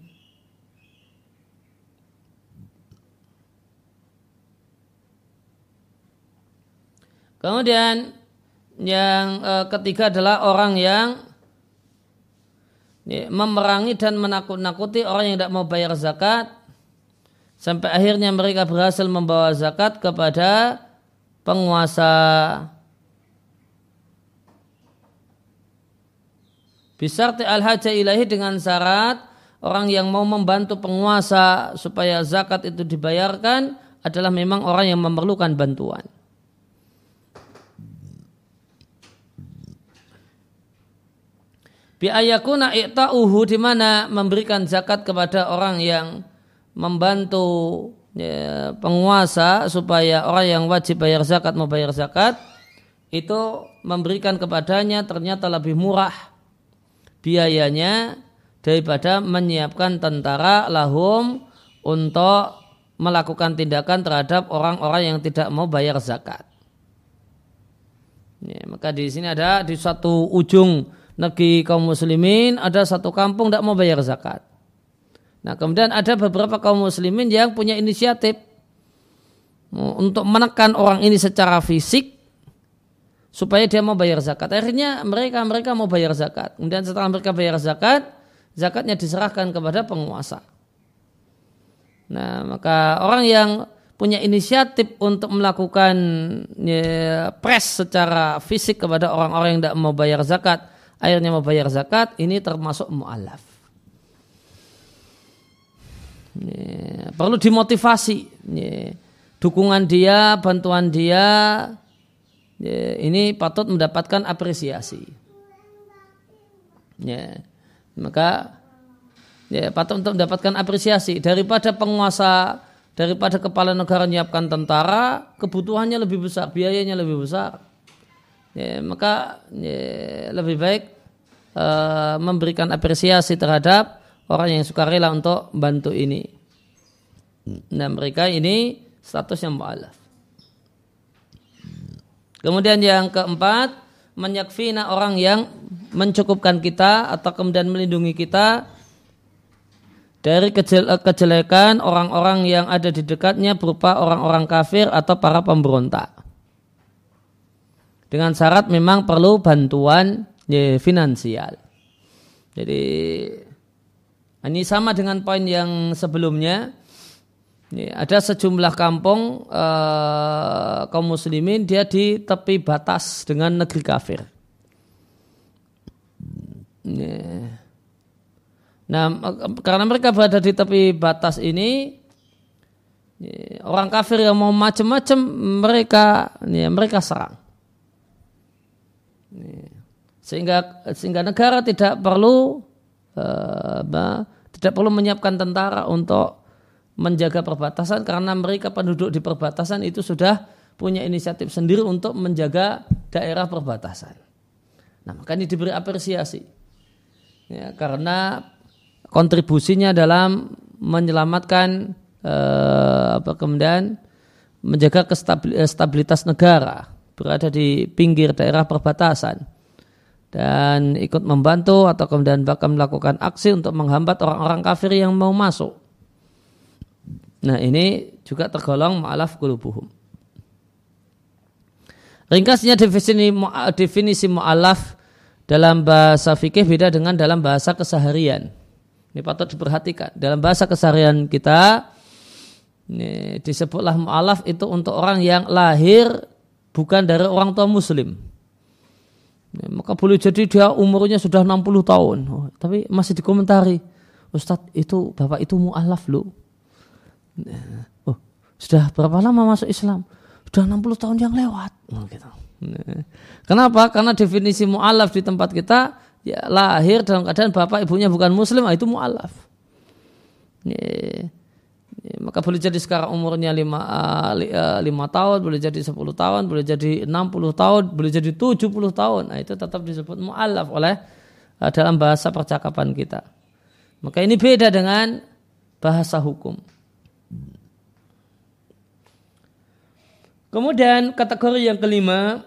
Kemudian yang e, ketiga adalah orang yang ya, memerangi dan menakut-nakuti orang yang tidak mau bayar zakat sampai akhirnya mereka berhasil membawa zakat kepada penguasa Bisarti al-haja ilahi dengan syarat orang yang mau membantu penguasa supaya zakat itu dibayarkan adalah memang orang yang memerlukan bantuan. Biayakuna i'ta'uhu di mana memberikan zakat kepada orang yang membantu ya, penguasa supaya orang yang wajib bayar zakat mau bayar zakat itu memberikan kepadanya ternyata lebih murah biayanya daripada menyiapkan tentara lahum untuk melakukan tindakan terhadap orang-orang yang tidak mau bayar zakat. Ya, maka di sini ada di satu ujung negeri kaum muslimin ada satu kampung tidak mau bayar zakat. Nah kemudian ada beberapa kaum muslimin yang punya inisiatif untuk menekan orang ini secara fisik supaya dia mau bayar zakat. Akhirnya mereka mereka mau bayar zakat. Kemudian setelah mereka bayar zakat, zakatnya diserahkan kepada penguasa. Nah maka orang yang punya inisiatif untuk melakukan ya, press secara fisik kepada orang-orang yang tidak mau bayar zakat, akhirnya mau bayar zakat, ini termasuk mu'alaf. Ya, perlu dimotivasi. Ya, dukungan dia, bantuan dia ya, ini patut mendapatkan apresiasi. Ya, maka ya, patut untuk mendapatkan apresiasi daripada penguasa daripada kepala negara menyiapkan tentara kebutuhannya lebih besar biayanya lebih besar ya, maka ya, lebih baik uh, memberikan apresiasi terhadap orang yang suka rela untuk bantu ini nah mereka ini statusnya mu'alaf kemudian yang keempat menyakfina orang yang mencukupkan kita atau kemudian melindungi kita dari kejelekan orang-orang yang ada di dekatnya berupa orang-orang kafir atau para pemberontak. Dengan syarat memang perlu bantuan ya, finansial. Jadi ini sama dengan poin yang sebelumnya. Ya, ada sejumlah kampung uh, kaum muslimin dia di tepi batas dengan negeri kafir. Ya. Nah, karena mereka berada di tepi batas ini, orang kafir yang mau macam-macam mereka, ya, mereka serang. Sehingga sehingga negara tidak perlu uh, tidak perlu menyiapkan tentara untuk menjaga perbatasan karena mereka penduduk di perbatasan itu sudah punya inisiatif sendiri untuk menjaga daerah perbatasan. Nah, maka ini diberi apresiasi. Ya, karena kontribusinya dalam menyelamatkan eh, apa kemudian menjaga kestabilitas negara berada di pinggir daerah perbatasan dan ikut membantu atau kemudian bahkan melakukan aksi untuk menghambat orang-orang kafir yang mau masuk. Nah ini juga tergolong ma'alaf kulubuhum. Ringkasnya definisi, definisi mu'alaf dalam bahasa fikih beda dengan dalam bahasa keseharian. Ini patut diperhatikan. Dalam bahasa keseharian kita, ini disebutlah mu'alaf itu untuk orang yang lahir bukan dari orang tua muslim. Ini, maka boleh jadi dia umurnya sudah 60 tahun. Oh, tapi masih dikomentari. Ustadz itu bapak itu mu'alaf loh. Oh, sudah berapa lama masuk Islam? Sudah 60 tahun yang lewat. Oh, gitu. Kenapa? Karena definisi mu'alaf di tempat kita ya, lahir dalam keadaan bapak ibunya bukan muslim ah, itu mualaf ya, ya, maka boleh jadi sekarang umurnya lima, uh, lima tahun boleh jadi sepuluh tahun boleh jadi enam puluh tahun boleh jadi tujuh puluh tahun. Nah, itu tetap disebut mualaf oleh uh, dalam bahasa percakapan kita. Maka ini beda dengan bahasa hukum. Kemudian kategori yang kelima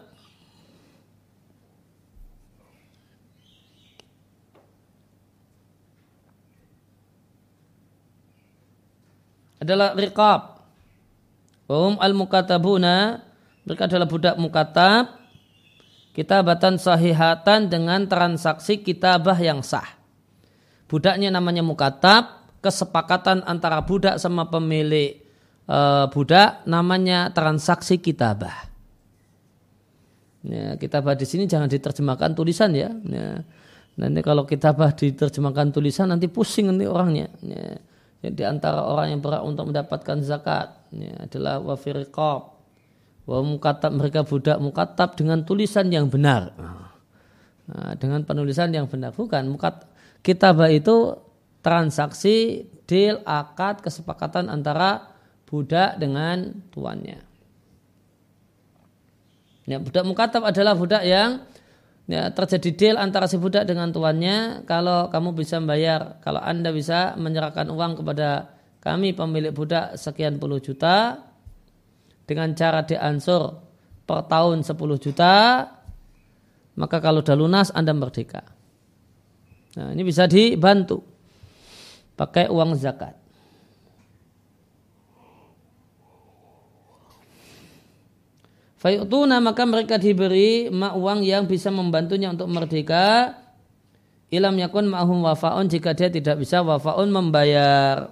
adalah riqab. Um al-mukatabuna mereka adalah budak mukatab kitabatan sahihatan dengan transaksi kitabah yang sah. Budaknya namanya mukatab, kesepakatan antara budak sama pemilik e, budak namanya transaksi kitabah. Ya, kitabah di sini jangan diterjemahkan tulisan ya. ya. Nanti kalau kitabah diterjemahkan tulisan nanti pusing nanti orangnya. Ya ya, di antara orang yang berhak untuk mendapatkan zakat ya, adalah wafiriqab wa mukatab mereka budak mukatab dengan tulisan yang benar. Nah, dengan penulisan yang benar. Bukan mukat kitabah itu transaksi deal akad kesepakatan antara budak dengan tuannya. Ya, budak mukatab adalah budak yang ya, terjadi deal antara si budak dengan tuannya kalau kamu bisa membayar kalau anda bisa menyerahkan uang kepada kami pemilik budak sekian puluh juta dengan cara diansur per tahun 10 juta maka kalau sudah lunas anda merdeka. Nah ini bisa dibantu. Pakai uang zakat Fayutuna maka mereka diberi mak uang yang bisa membantunya untuk merdeka. Ilam yakun ma'hum wafaun jika dia tidak bisa wafaun membayar.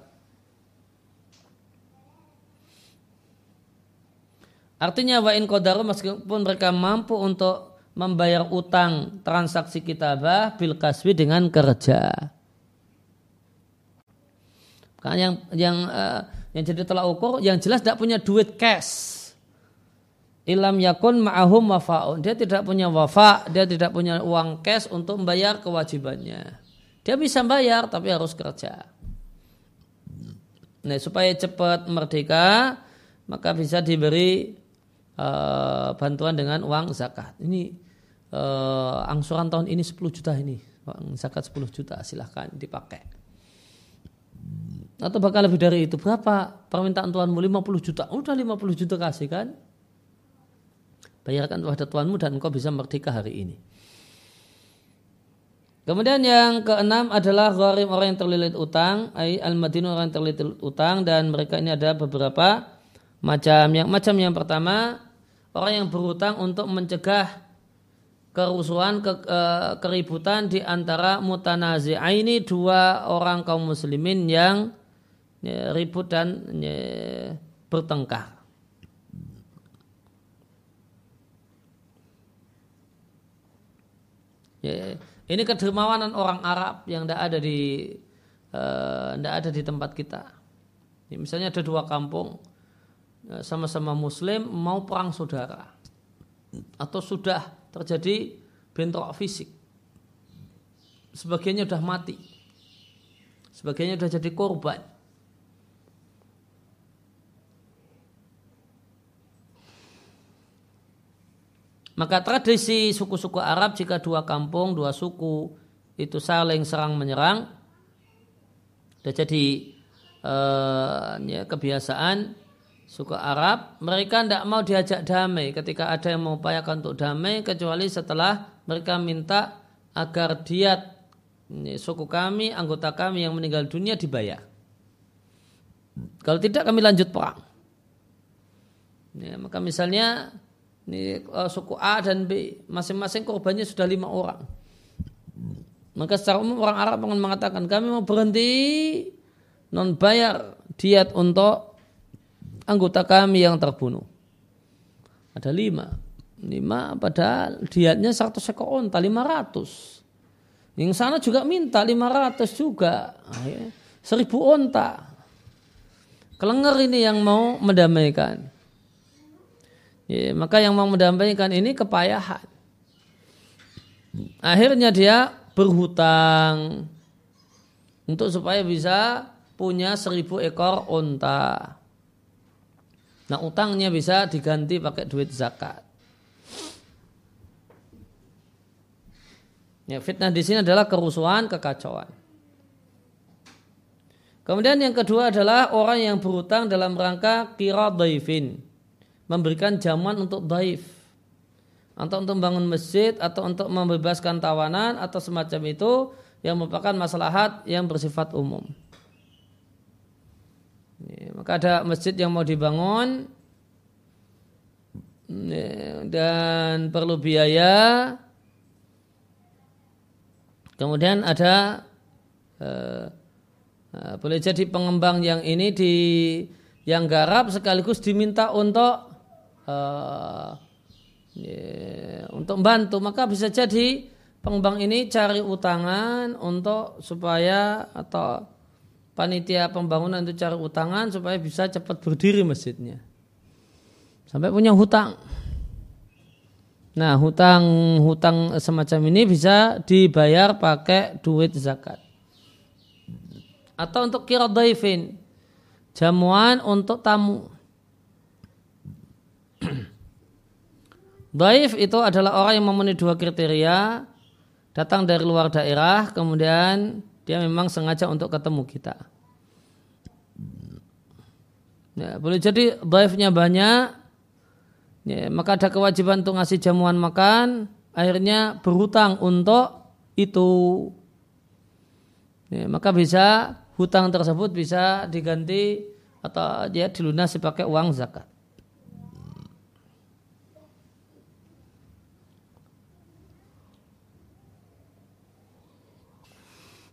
Artinya wa in qadaru meskipun mereka mampu untuk membayar utang transaksi kitabah bil kasbi dengan kerja. Kan yang yang uh, yang jadi tolak ukur yang jelas tidak punya duit cash ilam yakun ma'ahum wafaun. Dia tidak punya wafa, dia tidak punya uang cash untuk membayar kewajibannya. Dia bisa bayar tapi harus kerja. Nah, supaya cepat merdeka, maka bisa diberi uh, bantuan dengan uang zakat. Ini uh, angsuran tahun ini 10 juta ini. Uang zakat 10 juta silahkan dipakai. Atau bahkan lebih dari itu. Berapa permintaan tuanmu? 50 juta. Udah 50 juta kasih kan? Bayarkan kepada tuanmu dan engkau bisa merdeka hari ini. Kemudian yang keenam adalah gharim orang yang terlilit utang, ai al-madinu orang yang terlilit utang dan mereka ini ada beberapa macam. Yang macam yang pertama orang yang berutang untuk mencegah kerusuhan ke, ke, keributan di antara mutanazi'aini dua orang kaum muslimin yang ya, ribut dan ya, bertengkar. Ya, ini kedermawanan orang Arab yang tidak ada di tidak uh, ada di tempat kita. Ya, misalnya ada dua kampung ya, sama-sama Muslim mau perang saudara atau sudah terjadi bentrok fisik. Sebagiannya sudah mati, sebagiannya sudah jadi korban. Maka tradisi suku-suku Arab jika dua kampung, dua suku itu saling serang menyerang, sudah jadi eh, ya, kebiasaan suku Arab, mereka tidak mau diajak damai ketika ada yang mengupayakan untuk damai, kecuali setelah mereka minta agar diat ya, suku kami, anggota kami yang meninggal dunia dibayar. Kalau tidak kami lanjut perang. Ya, maka misalnya ini uh, suku A dan B, masing-masing korbannya sudah lima orang. Maka secara umum orang Arab akan mengatakan kami mau berhenti non bayar diat untuk anggota kami yang terbunuh. Ada lima. Lima padahal diatnya satu ekor onta, lima ratus. Yang sana juga minta lima ratus juga. Ah, ya. Seribu onta. Kelenger ini yang mau mendamaikan. Ya, maka yang mau mendamaikan ini kepayahan. Akhirnya dia berhutang untuk supaya bisa punya seribu ekor unta. Nah utangnya bisa diganti pakai duit zakat. Ya, fitnah di sini adalah kerusuhan, kekacauan. Kemudian yang kedua adalah orang yang berhutang dalam rangka kira daifin memberikan jamuan untuk daif atau untuk membangun masjid atau untuk membebaskan tawanan atau semacam itu yang merupakan maslahat yang bersifat umum. Maka ada masjid yang mau dibangun dan perlu biaya. Kemudian ada uh, uh, boleh jadi pengembang yang ini di yang garap sekaligus diminta untuk yeah, untuk membantu maka bisa jadi pengembang ini cari utangan untuk supaya atau panitia pembangunan itu cari utangan supaya bisa cepat berdiri masjidnya. Sampai punya hutang. Nah hutang hutang semacam ini bisa dibayar pakai duit zakat. Atau untuk kira daifin jamuan untuk tamu Daif itu adalah orang yang memenuhi dua kriteria, datang dari luar daerah, kemudian dia memang sengaja untuk ketemu kita. Ya, boleh jadi daifnya banyak, ya, maka ada kewajiban untuk ngasih jamuan makan, akhirnya berhutang untuk itu. Ya, maka bisa hutang tersebut bisa diganti atau ya dilunasi pakai uang zakat.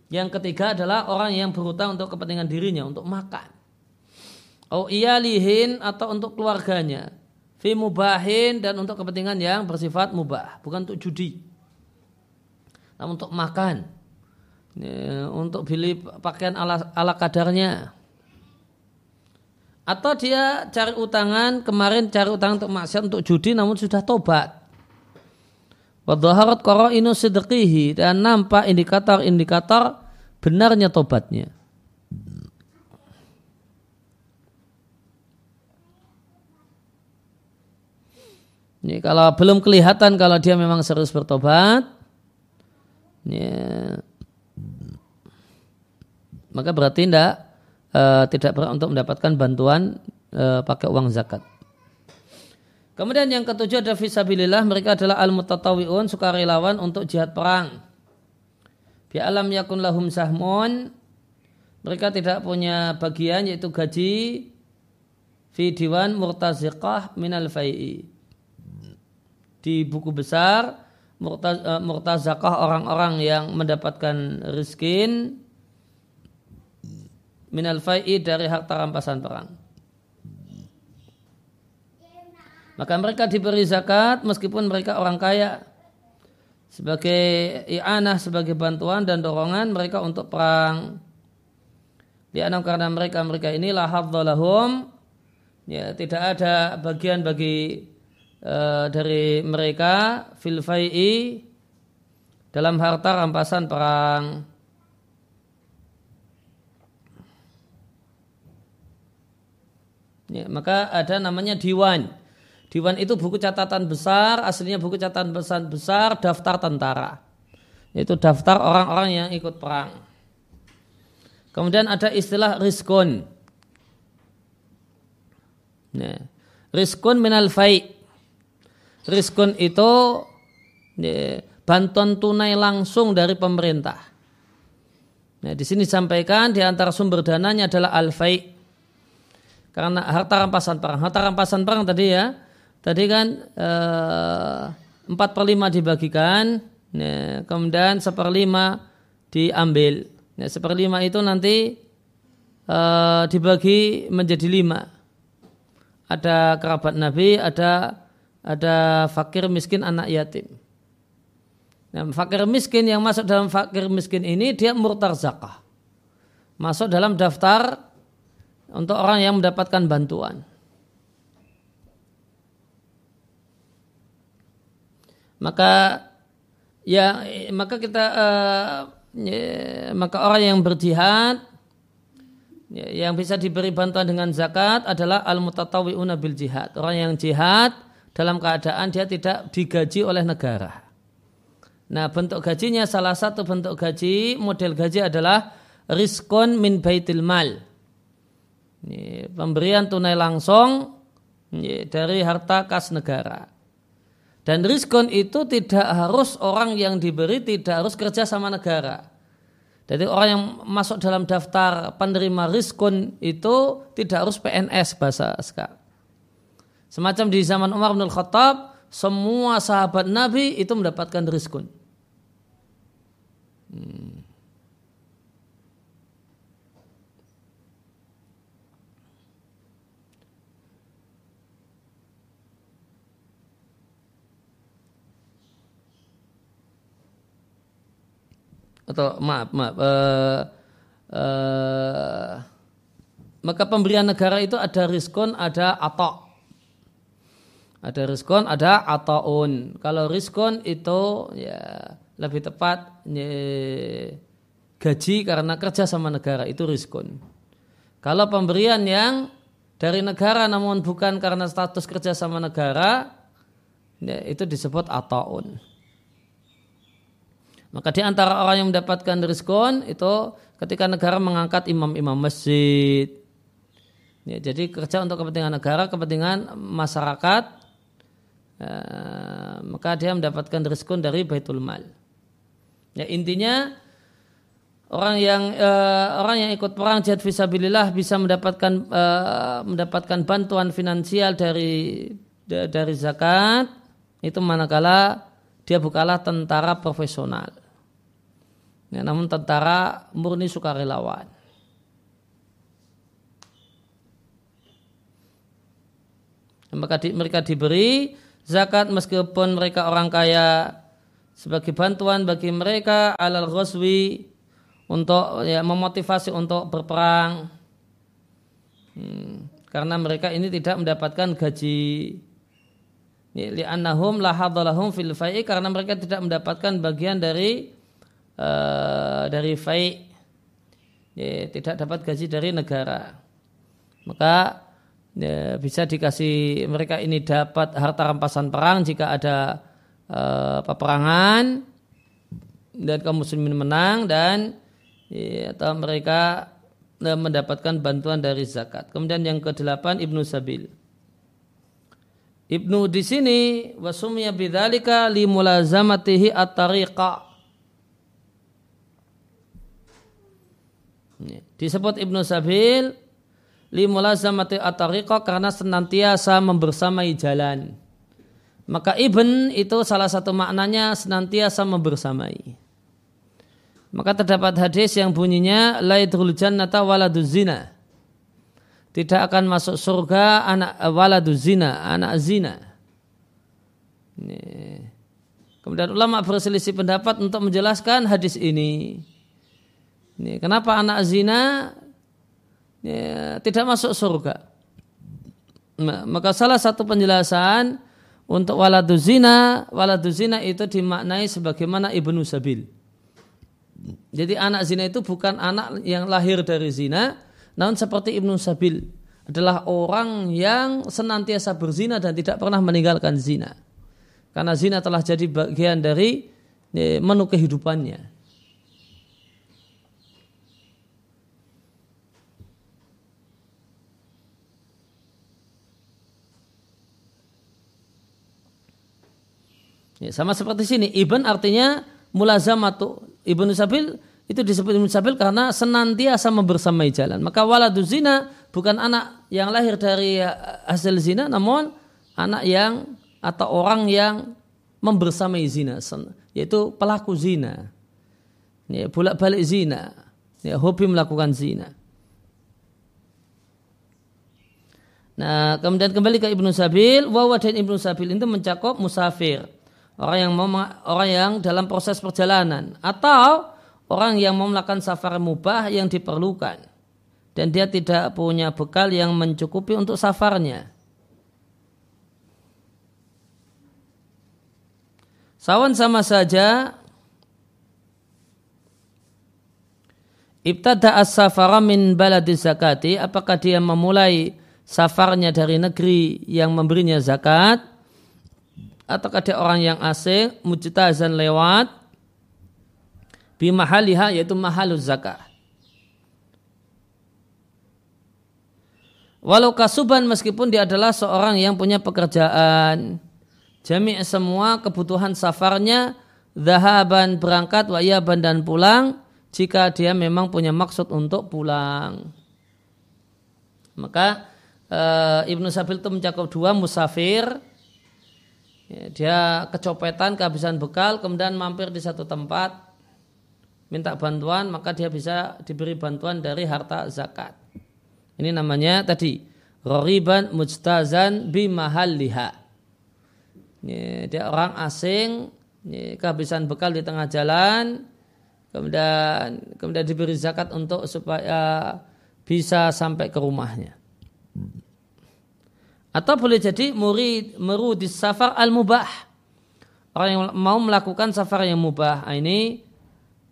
Yang ketiga adalah orang yang berhutang untuk kepentingan dirinya, untuk makan. Oh iya lihin atau untuk keluarganya. Fi mubahin dan untuk kepentingan yang bersifat mubah, bukan untuk judi. Namun untuk makan. Ya, untuk beli pakaian ala, ala kadarnya. Atau dia cari utangan, kemarin cari utang untuk maksiat untuk judi namun sudah tobat. Wadhaharat inu sidqihi dan nampak indikator-indikator benarnya tobatnya. Ini kalau belum kelihatan kalau dia memang serius bertobat, ya, maka berarti tidak uh, tidak berhak untuk mendapatkan bantuan uh, pakai uang zakat. Kemudian yang ketujuh ada visabilillah mereka adalah al-mutatawiun sukarelawan untuk jihad perang. Bi alam yakun lahum sahmun mereka tidak punya bagian yaitu gaji fi diwan murtaziqah minal fai'i. Di buku besar eh, murtazakah orang-orang yang mendapatkan riskin minal fai'i dari harta rampasan perang. Maka mereka diberi zakat meskipun mereka orang kaya. Sebagai i'anah, sebagai bantuan dan dorongan mereka untuk perang. Dianam karena mereka mereka ini lahadzalahum. Ya, tidak ada bagian bagi uh, dari mereka fil fai'i dalam harta rampasan perang. Ya, maka ada namanya diwan. Diwan itu buku catatan besar, aslinya buku catatan besar, besar daftar tentara. Yaitu daftar orang-orang yang ikut perang. Kemudian ada istilah riskun. Ya. Riskun minal fai. Riskun itu ya, bantuan tunai langsung dari pemerintah. Nah, di sini disampaikan di antara sumber dananya adalah al-fai karena harta rampasan perang. Harta rampasan perang tadi ya, tadi kan eh, empat per lima dibagikan, ya, kemudian seperlima diambil. Ya, seperlima itu nanti eh, dibagi menjadi lima. Ada kerabat Nabi, ada ada fakir miskin anak yatim. Nah, fakir miskin yang masuk dalam fakir miskin ini dia murtar zakah. Masuk dalam daftar untuk orang yang mendapatkan bantuan. Maka ya maka kita uh, ya, maka orang yang berjihad ya, yang bisa diberi bantuan dengan zakat adalah al mutatawiuna bil jihad. Orang yang jihad dalam keadaan dia tidak digaji oleh negara. Nah, bentuk gajinya salah satu bentuk gaji, model gaji adalah riskon min baitil mal pemberian tunai langsung dari harta kas negara. Dan riskon itu tidak harus orang yang diberi tidak harus kerja sama negara. Jadi orang yang masuk dalam daftar penerima riskon itu tidak harus PNS bahasa sekarang. Semacam di zaman Umar bin Khattab, semua sahabat Nabi itu mendapatkan riskon. Hmm. Atau maaf maaf uh, uh, maka pemberian negara itu ada riskon ada atok. Ada riskon ada ataun kalau riskon itu ya lebih tepat ya, gaji karena kerja sama negara itu riskon. Kalau pemberian yang dari negara namun bukan karena status kerja sama negara ya, itu disebut ataun maka di antara orang yang mendapatkan diskon itu ketika negara mengangkat imam-imam masjid. Ya, jadi kerja untuk kepentingan negara, kepentingan masyarakat, eh, maka dia mendapatkan diskon dari Baitul Mal. Ya, intinya orang yang eh, orang yang ikut perang jihad fisabilillah bisa mendapatkan eh, mendapatkan bantuan finansial dari dari zakat itu manakala dia bukanlah tentara profesional. Ya, namun tentara murni sukarelawan. Maka di, mereka diberi zakat meskipun mereka orang kaya sebagai bantuan bagi mereka alal ghazwi untuk ya, memotivasi untuk berperang. Hmm. karena mereka ini tidak mendapatkan gaji li'annahum lahadalahum fil fai'i karena mereka tidak mendapatkan bagian dari uh, dari fai' ya, tidak dapat gaji dari negara. Maka ya, bisa dikasih mereka ini dapat harta rampasan perang jika ada uh, peperangan dan kaum muslimin menang dan ya, atau mereka uh, mendapatkan bantuan dari zakat. Kemudian yang kedelapan ibnu sabil Ibnu di sini wasumya bidzalika li mulazamatihi at-tariqa. Disebut Ibnu Sabil li mulazamati at-tariqa karena senantiasa membersamai jalan. Maka ibn itu salah satu maknanya senantiasa membersamai. Maka terdapat hadis yang bunyinya la yadkhul jannata waladuz zina tidak akan masuk surga anak waladu zina, anak zina. Ini. Kemudian ulama berselisih pendapat untuk menjelaskan hadis ini. Ini, kenapa anak zina ya, tidak masuk surga? Maka salah satu penjelasan untuk waladu zina, waladu zina itu dimaknai sebagaimana ibnu sabil. Jadi anak zina itu bukan anak yang lahir dari zina, namun seperti Ibnu Sabil adalah orang yang senantiasa berzina dan tidak pernah meninggalkan zina. Karena zina telah jadi bagian dari e, menu kehidupannya. Ya, sama seperti sini, ibn artinya mulazamatu. Ibnu Sabil itu disebut musabil karena senantiasa membersamai jalan. Maka waladu zina bukan anak yang lahir dari hasil zina, namun anak yang atau orang yang membersamai zina, yaitu pelaku zina. Ya, bolak balik zina, ya, hobi melakukan zina. Nah, kemudian kembali ke Ibnu Sabil, wawa dan Ibnu Sabil itu mencakup musafir, orang yang orang yang dalam proses perjalanan atau orang yang mau melakukan safar mubah yang diperlukan dan dia tidak punya bekal yang mencukupi untuk safarnya. Sawan sama saja Ibtada as-safara min baladi zakati apakah dia memulai safarnya dari negeri yang memberinya zakat ataukah dia orang yang asing mujtazan lewat bimahaliha yaitu mahaluz zakah. Walau kasuban meskipun dia adalah seorang yang punya pekerjaan, jami semua kebutuhan safarnya, zahaban berangkat, wayaban dan pulang, jika dia memang punya maksud untuk pulang. Maka e, Ibnu Sabil itu mencakup dua musafir, ya, dia kecopetan, kehabisan bekal, kemudian mampir di satu tempat, minta bantuan maka dia bisa diberi bantuan dari harta zakat. Ini namanya tadi roriban mujtazan bimahalliha. Dia orang asing, kehabisan bekal di tengah jalan, kemudian kemudian diberi zakat untuk supaya bisa sampai ke rumahnya. Atau boleh jadi murid merudi safar al mubah. Orang yang mau melakukan safar yang mubah. Nah, ini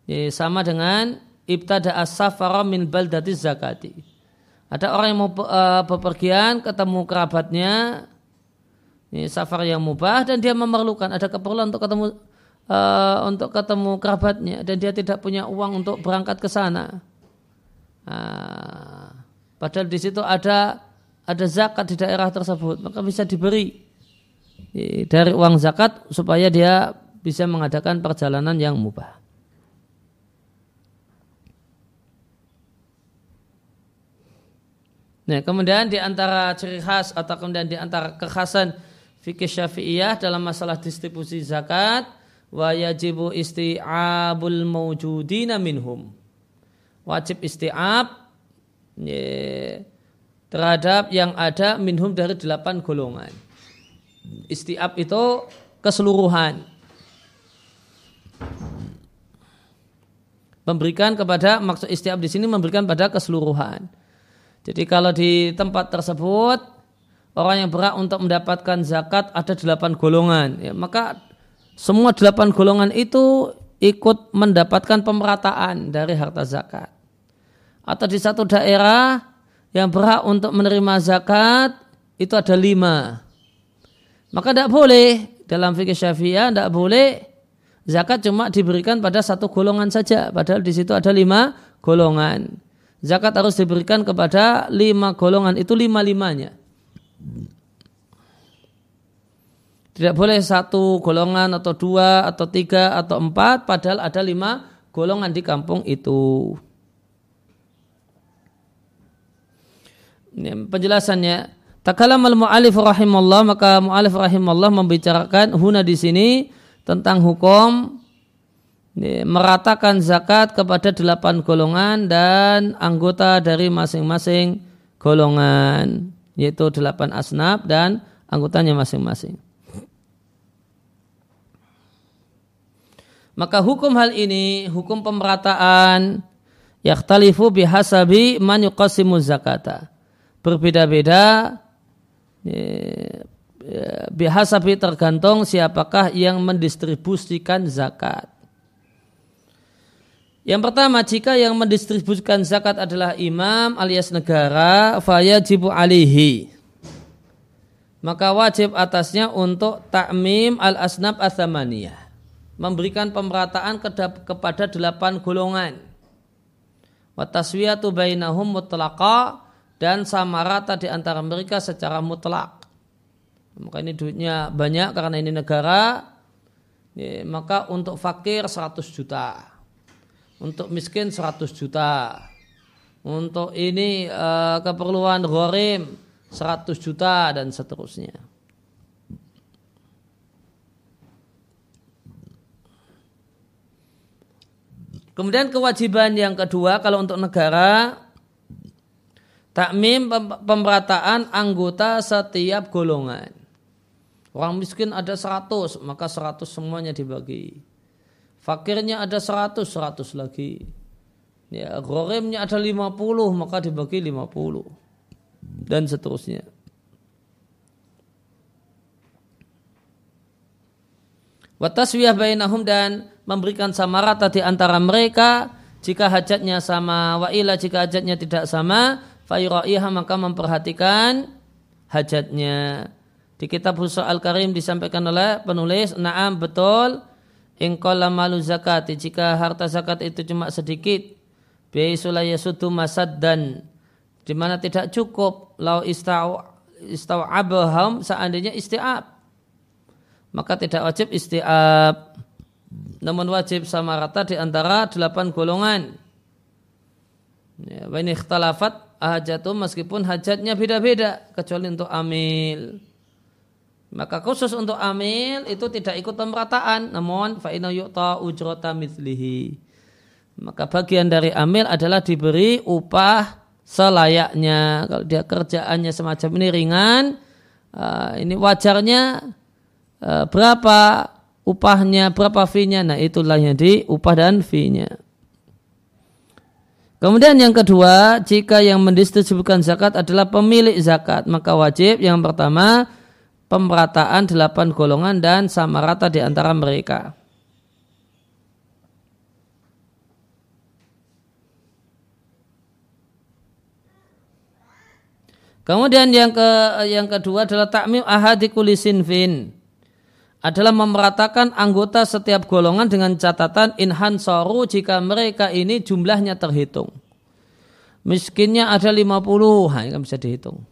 Ya, sama dengan ibtada as-safara min baldati zakati. Ada orang yang mau uh, bepergian ketemu kerabatnya ini safar yang mubah dan dia memerlukan ada keperluan untuk ketemu uh, untuk ketemu kerabatnya dan dia tidak punya uang untuk berangkat ke sana. Uh, padahal di situ ada ada zakat di daerah tersebut maka bisa diberi dari uang zakat supaya dia bisa mengadakan perjalanan yang mubah. Nah, kemudian di antara ciri khas atau kemudian di antara kekhasan fikih Syafi'iyah dalam masalah distribusi zakat wa yajibu isti'abul mawjudina minhum. Wajib isti'ab terhadap yang ada minhum dari delapan golongan. Isti'ab itu keseluruhan. Memberikan kepada maksud isti'ab di sini memberikan pada keseluruhan Jadi kalau di tempat tersebut orang yang berhak untuk mendapatkan zakat ada delapan golongan, ya, maka semua delapan golongan itu ikut mendapatkan pemerataan dari harta zakat. Atau di satu daerah yang berhak untuk menerima zakat itu ada lima. Maka tidak boleh dalam fikih syafi'iyah tidak boleh zakat cuma diberikan pada satu golongan saja. Padahal di situ ada lima golongan. Zakat harus diberikan kepada lima golongan itu lima-limanya. Tidak boleh satu golongan atau dua atau tiga atau empat padahal ada lima golongan di kampung itu. Ini penjelasannya. Takalam al-mu'alif rahimahullah maka mu'alif rahimahullah membicarakan huna di sini tentang hukum meratakan zakat kepada delapan golongan dan anggota dari masing-masing golongan yaitu delapan asnaf dan anggotanya masing-masing. Maka hukum hal ini, hukum pemerataan yakhtalifu bihasabi man yuqasimu zakata. Berbeda-beda bihasabi tergantung siapakah yang mendistribusikan zakat. Yang pertama, jika yang mendistribusikan zakat adalah imam alias negara, fayajibu alihi. Maka wajib atasnya untuk takmim al-asnab athamaniyah. Memberikan pemerataan kepada delapan golongan. Wataswiyatu bainahum mutlaqa dan sama rata di antara mereka secara mutlak. Maka ini duitnya banyak karena ini negara, maka untuk fakir 100 juta untuk miskin 100 juta. Untuk ini uh, keperluan ghorim 100 juta dan seterusnya. Kemudian kewajiban yang kedua kalau untuk negara takmim pemerataan anggota setiap golongan. Orang miskin ada 100, maka 100 semuanya dibagi. Fakirnya ada 100, 100 lagi. Ya, ghorimnya ada 50, maka dibagi 50. Dan seterusnya. Wataswiyah bainahum dan memberikan sama rata di antara mereka jika hajatnya sama wa ila jika hajatnya tidak sama fayuraiha maka memperhatikan hajatnya di kitab Husa Al-Karim disampaikan oleh penulis na'am betul Ingkola malu zakat jika harta zakat itu cuma sedikit biaisulaya sutu masad dan di mana tidak cukup lau istau istau abaham seandainya istiab. Maka tidak wajib istiab. Namun wajib sama rata di antara delapan golongan. Ya, ini ikhtalafat hajatu meskipun hajatnya beda-beda kecuali untuk amil maka khusus untuk amil itu tidak ikut pemerataan, namun fa'ina yu'ta ujrota mithlihi. Maka bagian dari amil adalah diberi upah selayaknya. Kalau dia kerjaannya semacam ini ringan, uh, ini wajarnya uh, berapa upahnya, berapa fee-nya. Nah itulah yang di upah dan fee-nya. Kemudian yang kedua, jika yang mendistribusikan zakat adalah pemilik zakat, maka wajib yang pertama pemerataan delapan golongan dan sama rata di antara mereka. Kemudian yang ke yang kedua adalah takmim ahadi kulisin fin adalah memeratakan anggota setiap golongan dengan catatan inhan soru jika mereka ini jumlahnya terhitung. Miskinnya ada 50, nah, ini kan bisa dihitung.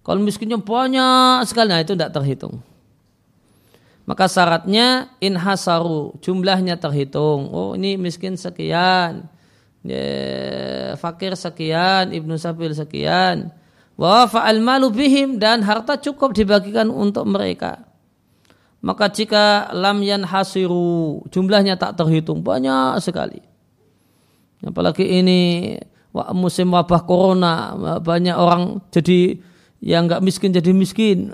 Kalau miskinnya banyak sekali, nah itu tidak terhitung. Maka syaratnya inhasaru, jumlahnya terhitung. Oh ini miskin sekian, ya, fakir sekian, ibnu sabil sekian. Wa fa'al malu bihim dan harta cukup dibagikan untuk mereka. Maka jika lam hasiru, jumlahnya tak terhitung banyak sekali. Apalagi ini musim wabah corona banyak orang jadi yang nggak miskin jadi miskin.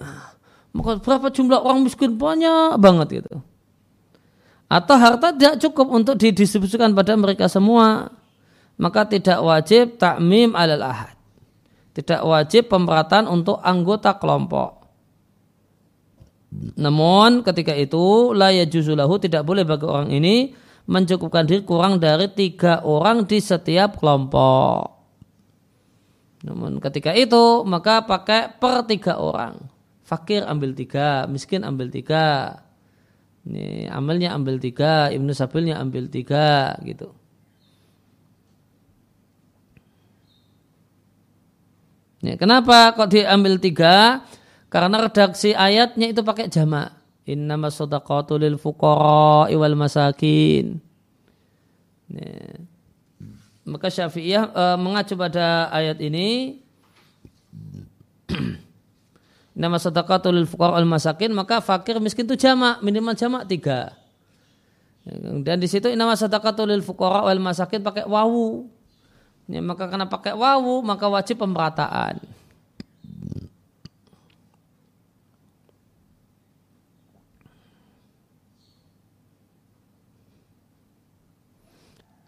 Maka berapa jumlah orang miskin banyak banget gitu. Atau harta tidak cukup untuk didistribusikan pada mereka semua. Maka tidak wajib takmim alal ahad. tidak wajib pemerataan untuk anggota kelompok. Namun ketika itu la yajuzulahu tidak boleh bagi orang ini mencukupkan diri kurang dari tiga orang di setiap kelompok. Namun ketika itu maka pakai per tiga orang. Fakir ambil tiga, miskin ambil tiga. Ini amalnya ambil tiga, ibnu sabilnya ambil tiga gitu. Ya, kenapa kok diambil tiga? Karena redaksi ayatnya itu pakai jamak. Innama sadaqatu lil fuqara wal masakin. Ya. Maka Syafi'iyah e, mengacu pada ayat ini Nama sadaqatu lil fuqara wal masakin maka fakir miskin itu jamak minimal jamak tiga. Dan di situ nama sadaqatu lil fuqara wal masakin pakai wawu. Ya, maka karena pakai wawu maka wajib pemerataan.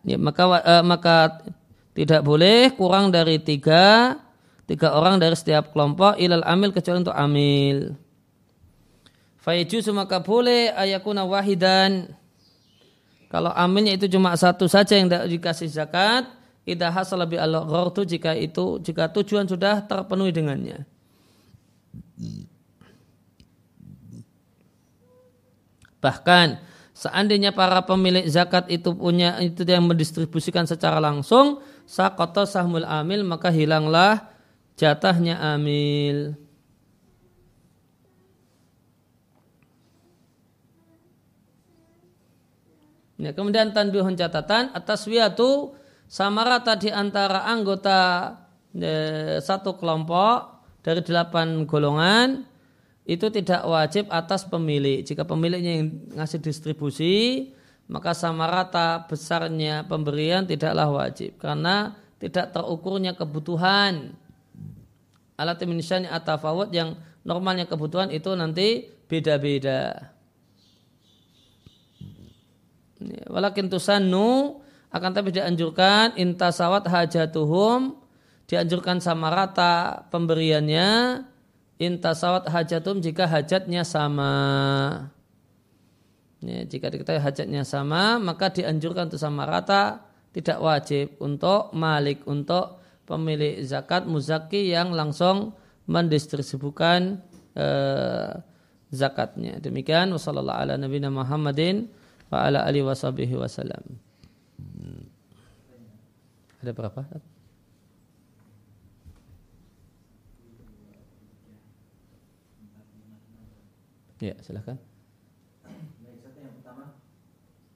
Ya, maka uh, maka tidak boleh kurang dari tiga tiga orang dari setiap kelompok ilal amil kecuali untuk amil. Fayajuzu maka boleh ayakuna wahidan kalau amilnya itu cuma satu saja yang dikasih zakat Idah hasal lebih al jika itu jika tujuan sudah terpenuhi dengannya. Bahkan seandainya para pemilik zakat itu punya itu yang mendistribusikan secara langsung, sakoto sahmul amil maka hilanglah jatahnya amil. Ya, kemudian tanbihun catatan atas wiatu sama rata di antara anggota e, satu kelompok dari delapan golongan itu tidak wajib atas pemilik. Jika pemiliknya yang ngasih distribusi, maka sama rata besarnya pemberian tidaklah wajib karena tidak terukurnya kebutuhan. Alat misalnya atafawut yang normalnya kebutuhan itu nanti beda-beda. Walakin tusannu akan tapi dianjurkan intasawat hajatuhum dianjurkan sama rata pemberiannya intasawat hajatum jika hajatnya sama. Ya, jika kita hajatnya sama maka dianjurkan untuk sama rata. Tidak wajib untuk malik untuk pemilik zakat muzaki yang langsung mendistribusikan eh, zakatnya. Demikian wasallallahu ala nabiyina Muhammadin wa wasallam ada berapa? Ya, silahkan. Baik, Ustaz, yang pertama.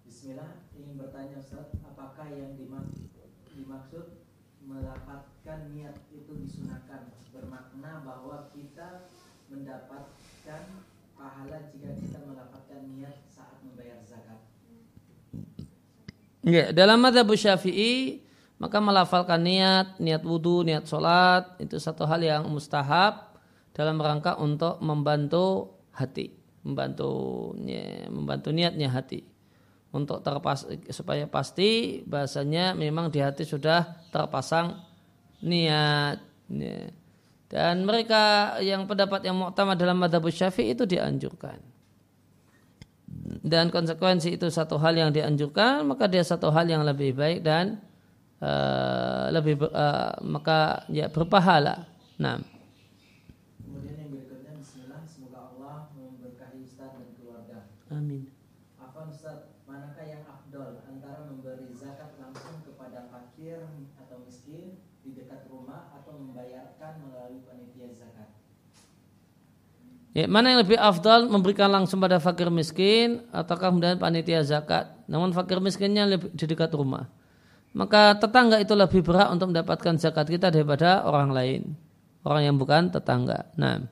Bismillah, ingin bertanya Ustaz, apakah yang dimaksud melapatkan niat itu disunahkan bermakna bahwa kita mendapatkan pahala jika kita melapatkan niat saat membayar zakat? Ya, dalam madhab syafi'i maka melafalkan niat, niat wudhu, niat sholat itu satu hal yang mustahab dalam rangka untuk membantu hati, membantu membantu niatnya hati untuk terpas supaya pasti bahasanya memang di hati sudah terpasang niat. Dan mereka yang pendapat yang muktamad dalam madhab syafi'i itu dianjurkan. Dan konsekuensi itu satu hal yang dianjurkan, maka dia satu hal yang lebih baik dan uh, lebih uh, maka ya berpahala. Nah. Kemudian yang berikutnya Bismillah semoga Allah memberkahi Ustaz dan keluarga. Amin. Apa Ustaz, manakah yang afdol antara memberi zakat langsung kepada fakir atau miskin di dekat rumah atau membayarkan melalui panitia zakat? Ya, mana yang lebih afdal memberikan langsung pada fakir miskin ataukah kemudian panitia zakat? Namun fakir miskinnya lebih di dekat rumah maka tetangga itu lebih berat untuk mendapatkan zakat kita daripada orang lain. Orang yang bukan tetangga. Nah.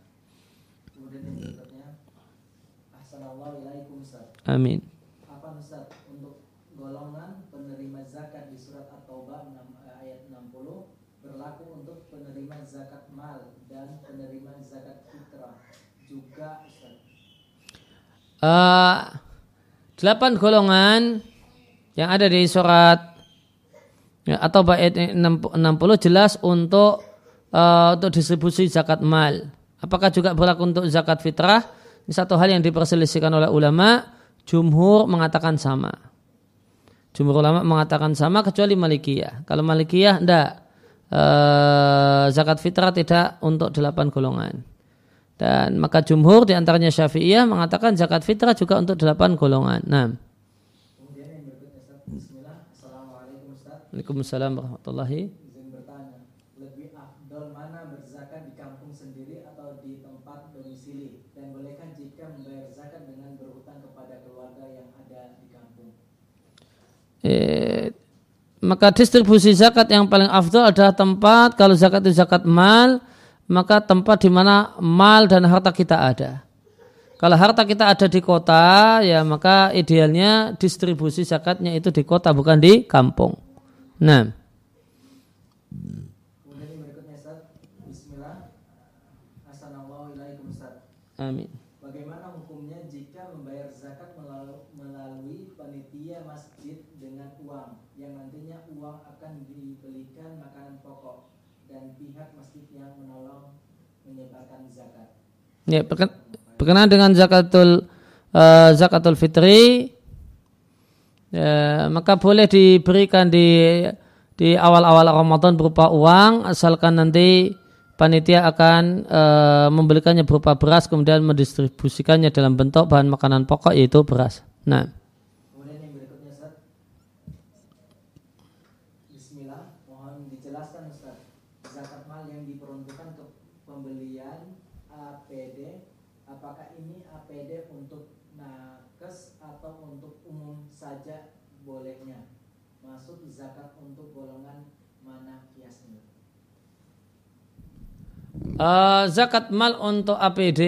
Amin. Apa Ustaz untuk golongan penerima zakat di surat At-Taubah eh, ayat 60 berlaku untuk penerima zakat mal dan penerima zakat fitrah juga Ustaz? Uh, delapan golongan yang ada di surat ya, atau ayat 60 jelas untuk uh, untuk distribusi zakat mal. Apakah juga berlaku untuk zakat fitrah? Ini satu hal yang diperselisihkan oleh ulama. Jumhur mengatakan sama. Jumhur ulama mengatakan sama kecuali Malikiyah. Kalau Malikiyah tidak uh, zakat fitrah tidak untuk delapan golongan. Dan maka jumhur di antaranya Syafi'iyah mengatakan zakat fitrah juga untuk delapan golongan. Nah. Waalaikumsalam warahmatullahi Izin bertanya, lebih afdol mana berzakat di kampung sendiri atau di tempat domisili? Dan bolehkah jika membayar zakat dengan berhutang kepada keluarga yang ada di kampung? Eh, maka distribusi zakat yang paling afdol adalah tempat kalau zakat itu zakat mal, maka tempat di mana mal dan harta kita ada. Kalau harta kita ada di kota, ya maka idealnya distribusi zakatnya itu di kota bukan di kampung. Nah. Kemudian berikutnya Ustaz. Bismillah. Assalamualaikum Ustaz. Amin. Bagaimana hukumnya jika membayar zakat melalui panitia masjid dengan uang yang nantinya uang akan dibelikan makanan pokok dan pihak masjid yang menolong menyebarkan zakat. Ya, berkenaan dengan zakatul uh, zakatul fitri ya, maka boleh diberikan di di awal-awal Ramadan berupa uang asalkan nanti panitia akan e, membelikannya berupa beras kemudian mendistribusikannya dalam bentuk bahan makanan pokok yaitu beras. Nah. Kemudian yang berikutnya Ustaz. Bismillah, mohon dijelaskan Ustaz. Zakat mal yang diperuntukkan ke pembelian APD, apakah ini APD untuk nakes atau untuk umum saja bolehnya masuk zakat untuk golongan mana kiasnya uh, zakat mal untuk APD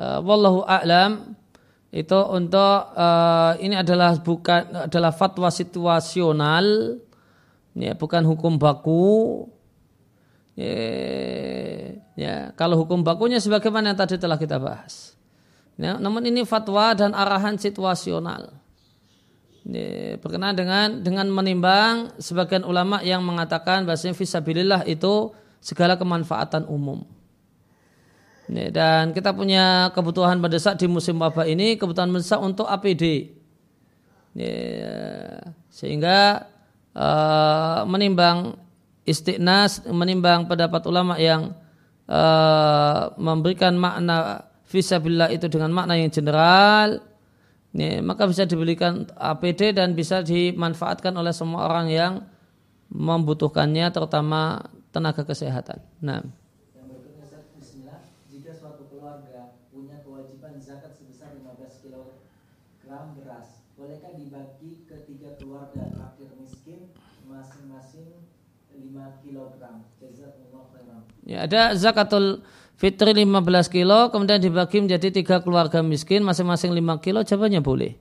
uh, wallahu a'lam itu untuk uh, ini adalah bukan adalah fatwa situasional ya bukan hukum baku. Ya, ya kalau hukum bakunya sebagaimana yang tadi telah kita bahas. Ya, namun ini fatwa dan arahan situasional. Berkenaan dengan dengan menimbang sebagian ulama yang mengatakan bahasanya visabilillah itu segala kemanfaatan umum. Dan kita punya kebutuhan mendesak di musim wabah ini kebutuhan mendesak untuk APD. Sehingga uh, menimbang istiqnas, menimbang pendapat ulama yang uh, memberikan makna visabilillah itu dengan makna yang general, ini, maka bisa dibelikan APD dan bisa dimanfaatkan oleh semua orang yang membutuhkannya terutama tenaga kesehatan. Nah. Yang berikutnya Bismillah, jika suatu keluarga punya kewajiban zakat sebesar 15 kg beras, bolehkah dibagi ke tiga keluarga fakir miskin masing-masing 5 kg? Jazakumullah khairan. Ya, ada zakatul Fitri 15 kilo, kemudian dibagi menjadi tiga keluarga miskin, masing-masing 5 kilo, jawabannya boleh.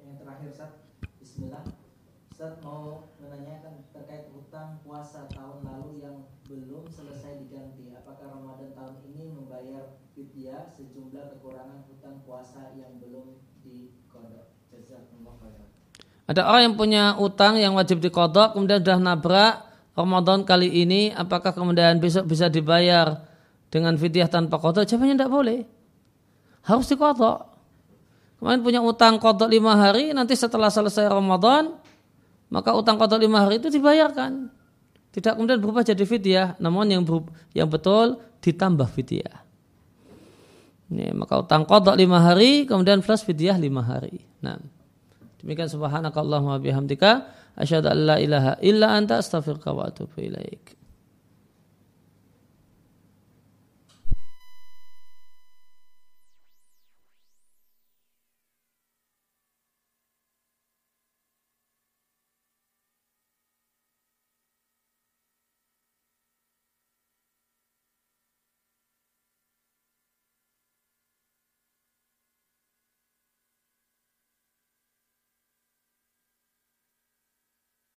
Yang terakhir, Ustaz. Bismillah. Ustaz mau menanyakan terkait hutang puasa tahun lalu yang belum selesai diganti. Apakah Ramadan tahun ini membayar fidyah sejumlah kekurangan hutang puasa yang belum dikodok? Jazakumullah khairan. Ada orang yang punya utang yang wajib dikodok, kemudian sudah nabrak Ramadan kali ini, apakah kemudian besok bisa dibayar dengan fidyah tanpa kodok? Jawabannya tidak boleh. Harus dikodok. Kemarin punya utang kodok lima hari, nanti setelah selesai Ramadan, maka utang kodok lima hari itu dibayarkan. Tidak kemudian berubah jadi fidyah, namun yang berubah, yang betul ditambah fidyah. Ini, maka utang kodok lima hari, kemudian plus fidyah lima hari. Nah, demikian subhanakallahumma bihamdika asyhadu an la ilaha illa anta astaghfiruka wa atubu ilaik.